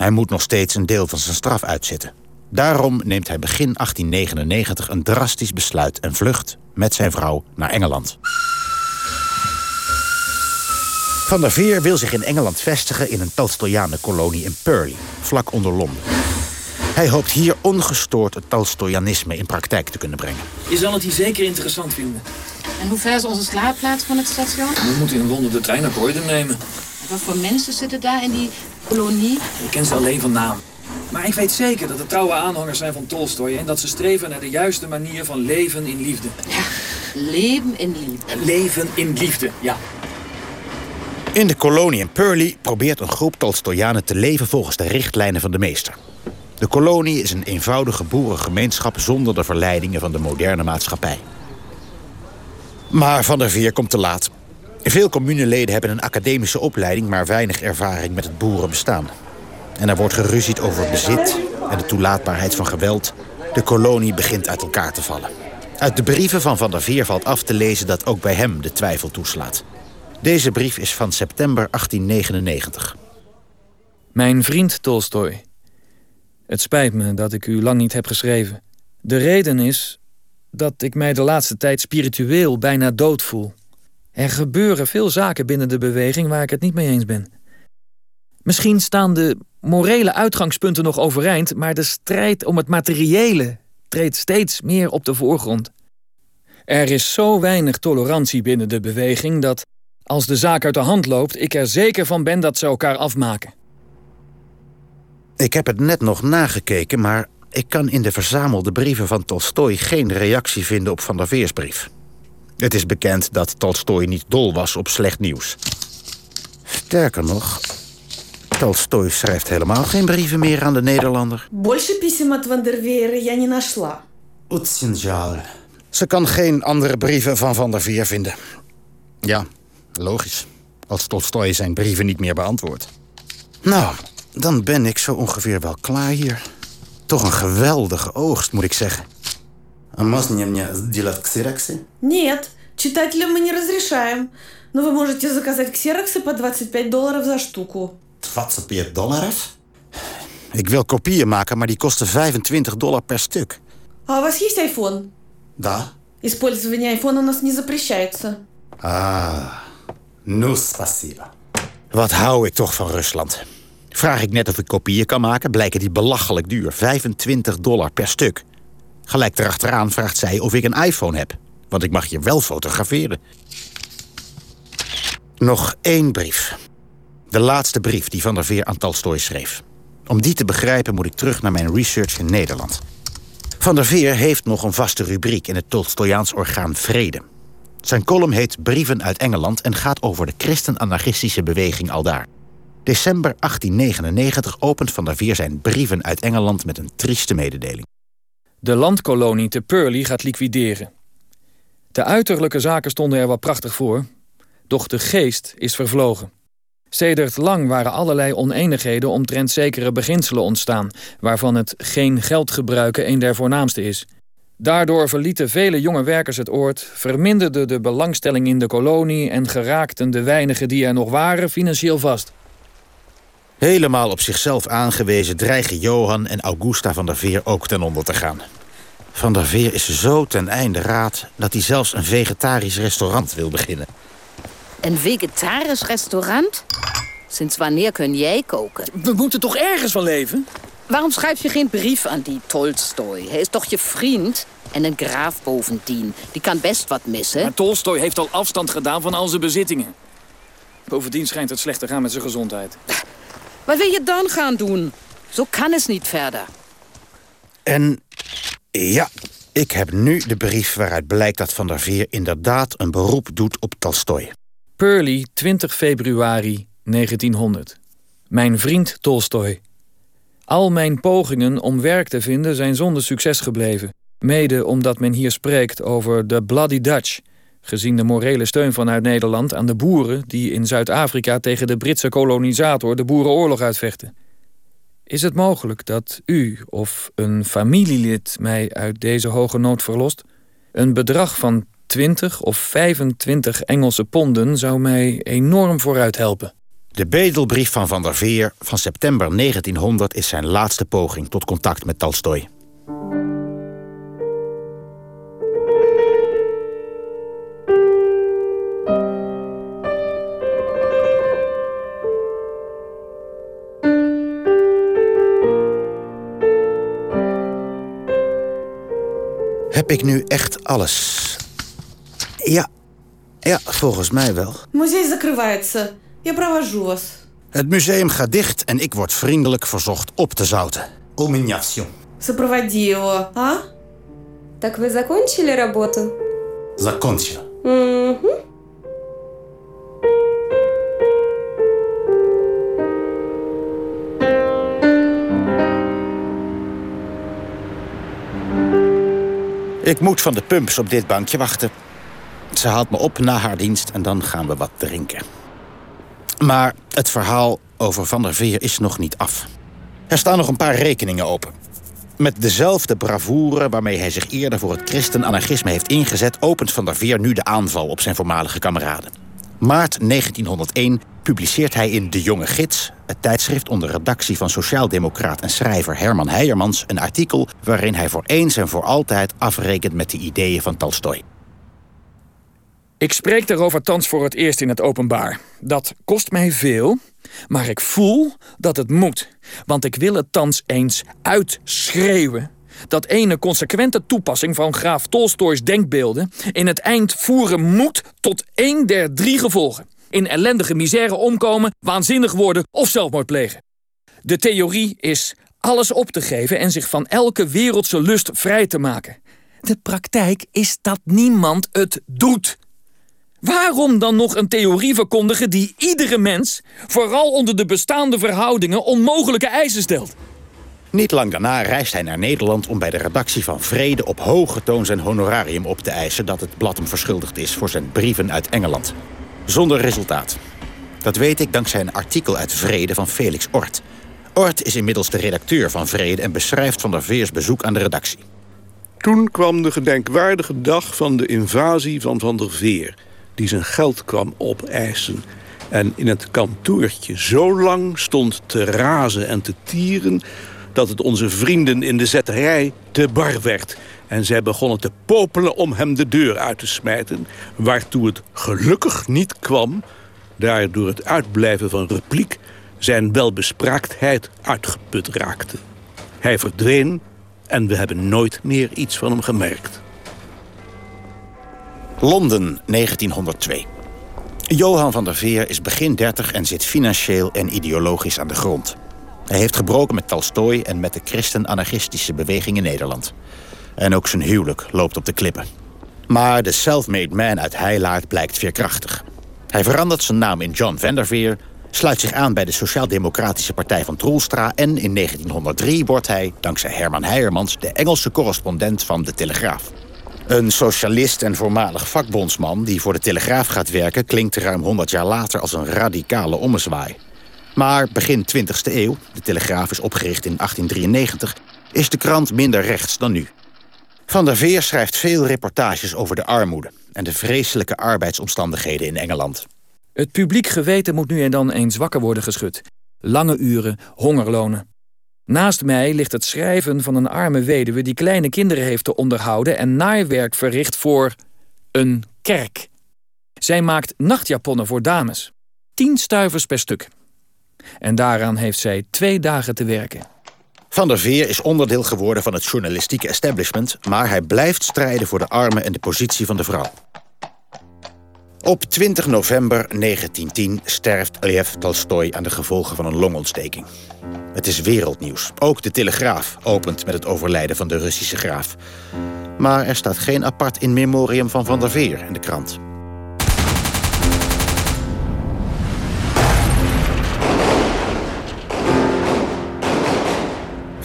Hij moet nog steeds een deel van zijn straf uitzitten. Daarom neemt hij begin 1899 een drastisch besluit en vlucht met zijn vrouw naar Engeland. Van der Veer wil zich in Engeland vestigen in een Tolstoyanenkolonie in Purley, vlak onder Londen. Hij hoopt hier ongestoord het Tolstoyanisme in praktijk te kunnen brengen. Je zal het hier zeker interessant vinden. En hoe ver is onze slaapplaats van het station? We moeten in Londen de trein naar Croydon nemen. Wat voor mensen zitten daar in die kolonie? Ik ken ze alleen van naam. Maar ik weet zeker dat het trouwe aanhangers zijn van Tolstoy... en dat ze streven naar de juiste manier van leven in liefde. Ja, leven in liefde. Leven in liefde, ja. In de kolonie in Purley probeert een groep Tolstoyanen te leven volgens de richtlijnen van de meester. De kolonie is een eenvoudige boerengemeenschap zonder de verleidingen van de moderne maatschappij. Maar Van der Veer komt te laat. Veel communeleden hebben een academische opleiding, maar weinig ervaring met het boerenbestaan. En er wordt geruzied over bezit en de toelaatbaarheid van geweld. De kolonie begint uit elkaar te vallen. Uit de brieven van Van der Veer valt af te lezen dat ook bij hem de twijfel toeslaat. Deze brief is van september 1899. Mijn vriend Tolstoy. Het spijt me dat ik u lang niet heb geschreven. De reden is dat ik mij de laatste tijd spiritueel bijna dood voel. Er gebeuren veel zaken binnen de beweging waar ik het niet mee eens ben. Misschien staan de morele uitgangspunten nog overeind, maar de strijd om het materiële treedt steeds meer op de voorgrond. Er is zo weinig tolerantie binnen de beweging dat, als de zaak uit de hand loopt, ik er zeker van ben dat ze elkaar afmaken. Ik heb het net nog nagekeken, maar ik kan in de verzamelde brieven van Tolstoy geen reactie vinden op Van der Veers brief. Het is bekend dat Tolstoy niet dol was op slecht nieuws. Sterker nog, Tolstoy schrijft helemaal geen brieven meer aan de Nederlander. Больше писем от Ван der Veer я не нашла. Очень жаль. Ze kan geen andere brieven van Van der Veer vinden. Ja, logisch. Als Tolstoy zijn brieven niet meer beantwoordt. Nou, dan ben ik zo ongeveer wel klaar hier. Toch een geweldige oogst, moet ik zeggen. А можно мне сделать ксероксы? Нет, читателям мы не разрешаем. Но вы можете заказать ксероксы по 25 долларов за штуку. 25 долларов? Ik wil kopieën maken, maar die kosten 25 dollar per stuk. А у вас есть iPhone? Да. Использование iPhone у нас не запрещается. А, ну спасибо. Wat hou ik toch van Rusland. Vraag ik net of ik kopieën kan maken, blijken die belachelijk duur. 25 dollar per stuk. Gelijk erachteraan vraagt zij of ik een iPhone heb. Want ik mag je wel fotograferen. Nog één brief. De laatste brief die Van der Veer aan Tolstoy schreef. Om die te begrijpen moet ik terug naar mijn research in Nederland. Van der Veer heeft nog een vaste rubriek in het Tolstoyaans orgaan Vrede. Zijn column heet Brieven uit Engeland en gaat over de christen-anarchistische beweging aldaar. December 1899 opent Van der Veer zijn Brieven uit Engeland met een trieste mededeling. De landkolonie te Purley gaat liquideren. De uiterlijke zaken stonden er wel prachtig voor, doch de geest is vervlogen. Sedert lang waren allerlei oneenigheden omtrent zekere beginselen ontstaan, waarvan het geen geld gebruiken een der voornaamste is. Daardoor verlieten vele jonge werkers het oord, verminderde de belangstelling in de kolonie en geraakten de weinigen die er nog waren financieel vast. Helemaal op zichzelf aangewezen dreigen Johan en Augusta van der Veer ook ten onder te gaan. Van der Veer is zo ten einde raad dat hij zelfs een vegetarisch restaurant wil beginnen. Een vegetarisch restaurant? Sinds wanneer kun jij koken? We moeten toch ergens van leven? Waarom schrijf je geen brief aan die Tolstoy? Hij is toch je vriend? En een graaf bovendien. Die kan best wat missen. Maar Tolstoy heeft al afstand gedaan van al zijn bezittingen. Bovendien schijnt het slecht te gaan met zijn gezondheid. Wat wil je dan gaan doen? Zo kan het niet verder. En ja, ik heb nu de brief waaruit blijkt dat Van der Veer inderdaad een beroep doet op Tolstoy. Purley, 20 februari 1900. Mijn vriend Tolstoy. Al mijn pogingen om werk te vinden zijn zonder succes gebleven. Mede omdat men hier spreekt over de Bloody Dutch... gezien de morele steun vanuit Nederland aan de boeren... die in Zuid-Afrika tegen de Britse kolonisator de boerenoorlog uitvechten. Is het mogelijk dat u of een familielid mij uit deze hoge nood verlost? Een bedrag van 20 of 25 Engelse ponden zou mij enorm vooruit helpen. De bedelbrief van Van der Veer van september 1900 is zijn laatste poging tot contact met Tolstoj. Heb ik nu echt alles? Ja, ja, volgens mij wel. Музей закрывается. Я провожу вас. Het museum gaat dicht en ik word vriendelijk verzocht op te zouten. У меня все. Сопроводи его, а? Так вы закончили работу? Закончил. Угу. Ik moet van de pumps op dit bankje wachten. Ze haalt me op na haar dienst en dan gaan we wat drinken. Maar het verhaal over Van der Veer is nog niet af. Er staan nog een paar rekeningen open. Met dezelfde bravoure waarmee hij zich eerder voor het christen-anarchisme heeft ingezet... opent Van der Veer nu de aanval op zijn voormalige kameraden. Maart 1901 publiceert hij in De Jonge Gids... het tijdschrift onder redactie van sociaaldemocraat en schrijver Herman Heijermans... een artikel waarin hij voor eens en voor altijd afrekent met de ideeën van Tolstoj. Ik spreek daarover thans voor het eerst in het openbaar. Dat kost mij veel, maar ik voel dat het moet. Want ik wil het thans eens uitschreeuwen. Dat ene consequente toepassing van graaf Tolstoys denkbeelden... in het eind voeren moet tot één der drie gevolgen. In ellendige misère omkomen, waanzinnig worden of zelfmoord plegen. De theorie is alles op te geven en zich van elke wereldse lust vrij te maken. De praktijk is dat niemand het doet. Waarom dan nog een theorie verkondigen die iedere mens, vooral onder de bestaande verhoudingen, onmogelijke eisen stelt? Niet lang daarna reist hij naar Nederland om bij de redactie van Vrede op hoge toon zijn honorarium op te eisen dat het blad hem verschuldigd is voor zijn brieven uit Engeland. Zonder resultaat. Dat weet ik dankzij een artikel uit Vrede van Felix Ort. Ort is inmiddels de redacteur van Vrede en beschrijft Van der Veers bezoek aan de redactie. Toen kwam de gedenkwaardige dag van de invasie van Van der Veer... die zijn geld kwam opeisen en in het kantoortje zo lang stond te razen en te tieren... dat het onze vrienden in de zetterij te bar werd... en zij begonnen te popelen om hem de deur uit te smijten... waartoe het gelukkig niet kwam... daar door het uitblijven van repliek zijn welbespraaktheid uitgeput raakte. Hij verdween en we hebben nooit meer iets van hem gemerkt. Londen, 1902. Johan van der Veer is begin 30 en zit financieel en ideologisch aan de grond. Hij heeft gebroken met Tolstoj en met de christen-anarchistische beweging in Nederland. En ook zijn huwelijk loopt op de klippen. Maar de self-made man uit Heilaard blijkt veerkrachtig. Hij verandert zijn naam in John van der Veer, sluit zich aan bij de Sociaal-Democratische Partij van Troelstra... en in 1903 wordt hij, dankzij Herman Heijermans... de Engelse correspondent van De Telegraaf. Een socialist en voormalig vakbondsman die voor De Telegraaf gaat werken... klinkt ruim 100 jaar later als een radicale ommezwaai. Maar begin 20e eeuw, De Telegraaf is opgericht in 1893... is de krant minder rechts dan nu. Van der Veer schrijft veel reportages over de armoede... en de vreselijke arbeidsomstandigheden in Engeland. Het publiek geweten moet nu en dan eens wakker worden geschud. Lange uren, hongerlonen. Naast mij ligt het schrijven van een arme weduwe... die kleine kinderen heeft te onderhouden... en naaiwerk verricht voor een kerk. Zij maakt nachtjaponnen voor dames. Tien stuivers per stuk. En daaraan heeft zij twee dagen te werken. Van der Veer is onderdeel geworden van het journalistieke establishment... maar hij blijft strijden voor de armen en de positie van de vrouw. Op 20 november 1910 sterft Lev Tolstoj aan de gevolgen van een longontsteking. Het is wereldnieuws. Ook de Telegraaf opent met het overlijden van de Russische graaf. Maar er staat geen apart in memoriam van Van der Veer in de krant.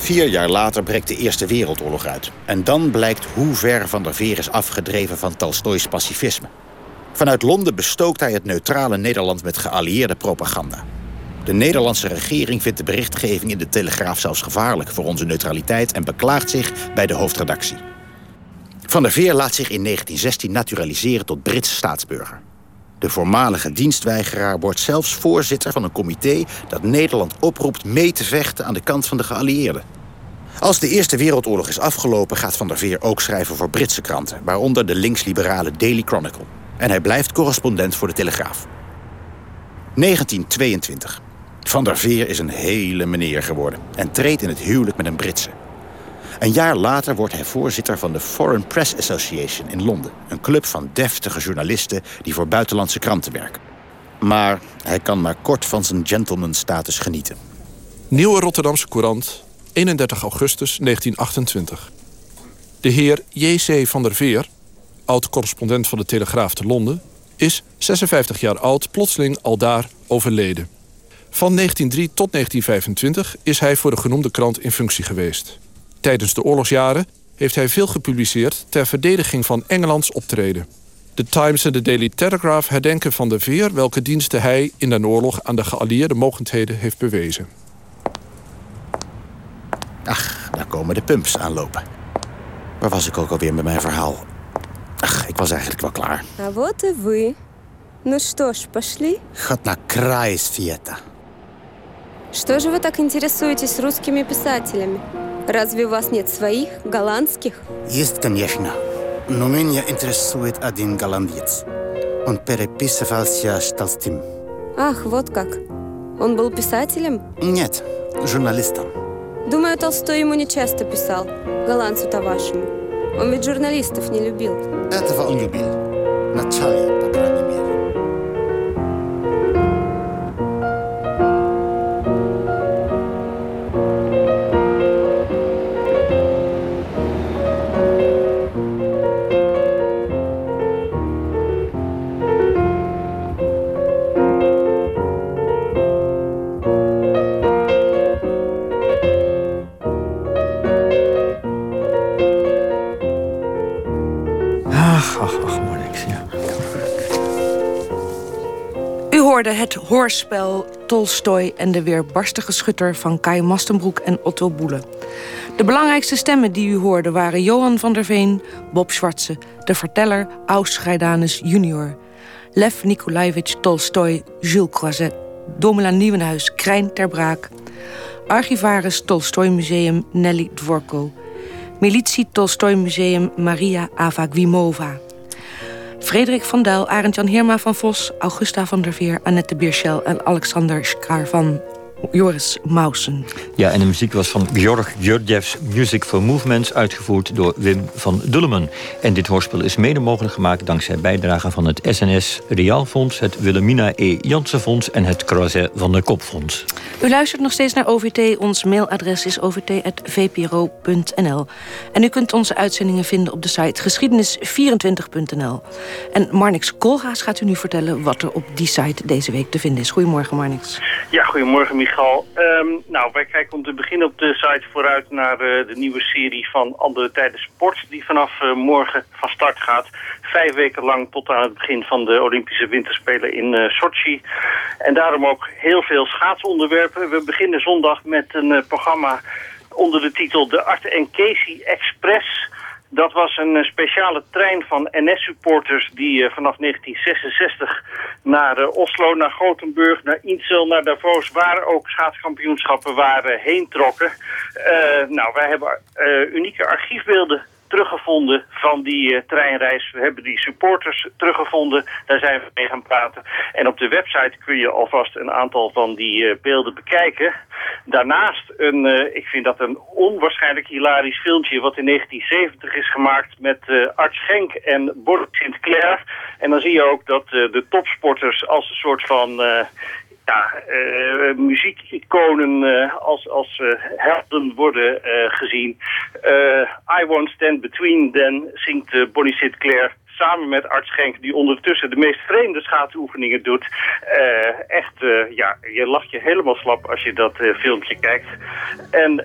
Vier jaar later breekt de Eerste Wereldoorlog uit. En dan blijkt hoe ver Van der Veer is afgedreven van Tolstojs pacifisme. Vanuit Londen bestookt hij het neutrale Nederland met geallieerde propaganda. De Nederlandse regering vindt de berichtgeving in de Telegraaf zelfs gevaarlijk voor onze neutraliteit en beklaagt zich bij de hoofdredactie. Van der Veer laat zich in 1916 naturaliseren tot Britse staatsburger. De voormalige dienstweigeraar wordt zelfs voorzitter van een comité... dat Nederland oproept mee te vechten aan de kant van de geallieerden. Als de Eerste Wereldoorlog is afgelopen... gaat Van der Veer ook schrijven voor Britse kranten... waaronder de linksliberale Daily Chronicle. En hij blijft correspondent voor de Telegraaf. 1922. Van der Veer is een hele meneer geworden... en treedt in het huwelijk met een Britse. Een jaar later wordt hij voorzitter van de Foreign Press Association in Londen. Een club van deftige journalisten die voor buitenlandse kranten werken. Maar hij kan maar kort van zijn gentleman-status genieten. Nieuwe Rotterdamse Courant, 31 augustus 1928. De heer J.C. van der Veer, oud-correspondent van de Telegraaf te Londen... is 56 jaar oud, plotseling aldaar overleden. Van 1903 tot 1925 is hij voor de genoemde krant in functie geweest. Tijdens de oorlogsjaren heeft hij veel gepubliceerd... ter verdediging van Engelands optreden. De Times en de Daily Telegraph herdenken van de Veer... welke diensten hij in de oorlog aan de geallieerde mogendheden heeft bewezen. Ach, daar komen de pumps aanlopen. Waar was ik ook alweer met mijn verhaal? Ach, ik was eigenlijk wel klaar. А вот и вы. Ну что ж, пошли. God на край света. Что же вы так интересуетесь русскими писателями? Разве у вас нет своих, голландских? Есть, конечно. Но меня интересует один голландец. Он переписывался с Толстым. Ах, вот как. Он был писателем? Нет, журналистом. Думаю, Толстой ему не часто писал. Голландцу-то вашему. Он ведь журналистов не любил. Этого он любил. Начале, по крайней мере. Het hoorspel Tolstoy en de weerbarstige schutter van Kai Mastenbroek en Otto Boele. De belangrijkste stemmen die u hoorde waren Johan van der Veen, Bob Schwartze, de verteller Aus Schreidanus junior, Lev Nikolaevich Tolstoy, Jules Croiset, Domela Nieuwenhuis, Krijn ter Braak, archivaris Tolstoy Museum Nelly Dvorko, Militie Tolstoy Museum Maria Avagwimova. Frederik van Duil, Arend-Jan Heerma van Vos, Augusta van der Veer, Annette Bierschel en Alexander Schaar van Joris Mausen. Ja, en de muziek was van Georg Georgievs Music for Movements... uitgevoerd door Wim van Dullemen. En dit hoorspel is mede mogelijk gemaakt... dankzij bijdragen van het SNS Riaalfonds... het Wilhelmina E. Jansenfonds en het Croiset van der Kopfonds. U luistert nog steeds naar OVT. Ons mailadres is ovt.vpro.nl. En u kunt onze uitzendingen vinden op de site geschiedenis24.nl. En Marnix Kolgaas gaat u nu vertellen... wat er op die site deze week te vinden is. Goedemorgen, Marnix. Ja, goedemorgen Ehm, nou, wij kijken om te beginnen op de site vooruit naar eh, de nieuwe serie van Andere Tijden Sport... die vanaf eh, morgen van start gaat. Vijf weken lang tot aan het begin van de Olympische Winterspelen in eh, Sochi. En daarom ook heel veel schaatsonderwerpen. We beginnen zondag met een programma onder de titel De Art en Casey Express... Dat was een eh, speciale trein van NS-supporters die eh, vanaf 1966 naar eh, Oslo, naar Gothenburg, naar Insel, naar Davos, waar ook schaatskampioenschappen waren, heen trokken. Nou, wij hebben unieke archiefbeelden teruggevonden van die eh, treinreis. We hebben die supporters teruggevonden. Daar zijn we mee gaan praten. En op de website kun je alvast een aantal van die eh, beelden bekijken. Daarnaast een, eh, ik vind dat een onwaarschijnlijk hilarisch filmpje... wat in 1970 is gemaakt met Art Schenk en Boris Sinclair. En dan zie je ook dat de topsporters als een soort van... ja, eh, muziekiconen eh, als, als eh, helden worden gezien. I Won't Stand Between Them zingt Bonnie Sinclair samen met Art Schenk, die ondertussen de meest vreemde schaatsoefeningen doet. Eh, echt, eh, ja, je lacht je helemaal slap als je dat eh, filmpje kijkt. En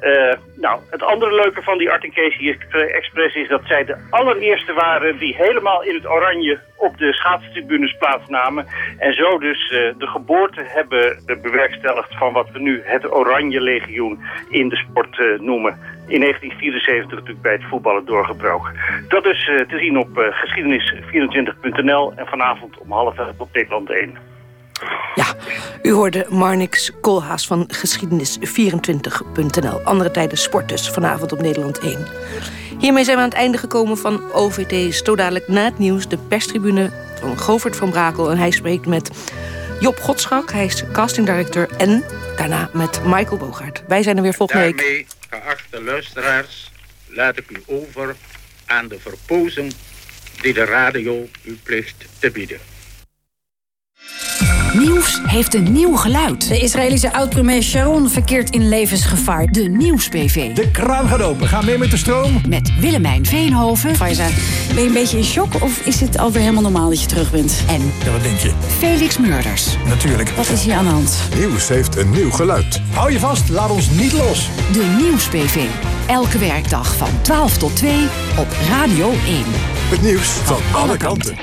nou, het andere leuke van die Art en Casey Express is dat zij de allereerste waren die helemaal in het oranje op de schaatstribunes plaatsnamen. En zo dus de geboorte hebben bewerkstelligd van wat we nu het Oranje Legioen in de sport noemen. In 1974 natuurlijk bij het voetballen doorgebroken. Dat is eh, te zien op eh, geschiedenis24.nl en vanavond om half elf op Nederland 1. Ja, u hoorde Marnix Koolhaas van geschiedenis24.nl. Andere tijden sport dus, vanavond op Nederland 1. Hiermee zijn we aan het einde gekomen van OVT. Zo dadelijk na het nieuws de perstribune van Govert van Brakel. En hij spreekt met Job Godschak, hij is castingdirecteur. En daarna met Michael Bogaert. Wij zijn er weer volgende week. Geachte luisteraars, laat ik u over aan de verpozen die de radio u plicht te bieden. Nieuws heeft een nieuw geluid. De Israëlische oud-premier Sharon verkeert in levensgevaar. De Nieuws-PV. De kraan gaat open. Ga mee met de stroom. Met Willemijn Veenhoven. Faiza, ben je een beetje in shock of is het alweer helemaal normaal dat je terug bent? En Ja, wat denk je? Felix Murders. Natuurlijk. Wat is hier aan de hand? Nieuws heeft een nieuw geluid. Hou je vast, laat ons niet los. De Nieuws-PV. Elke werkdag van 12 tot 2 op Radio 1. Het nieuws van alle kanten.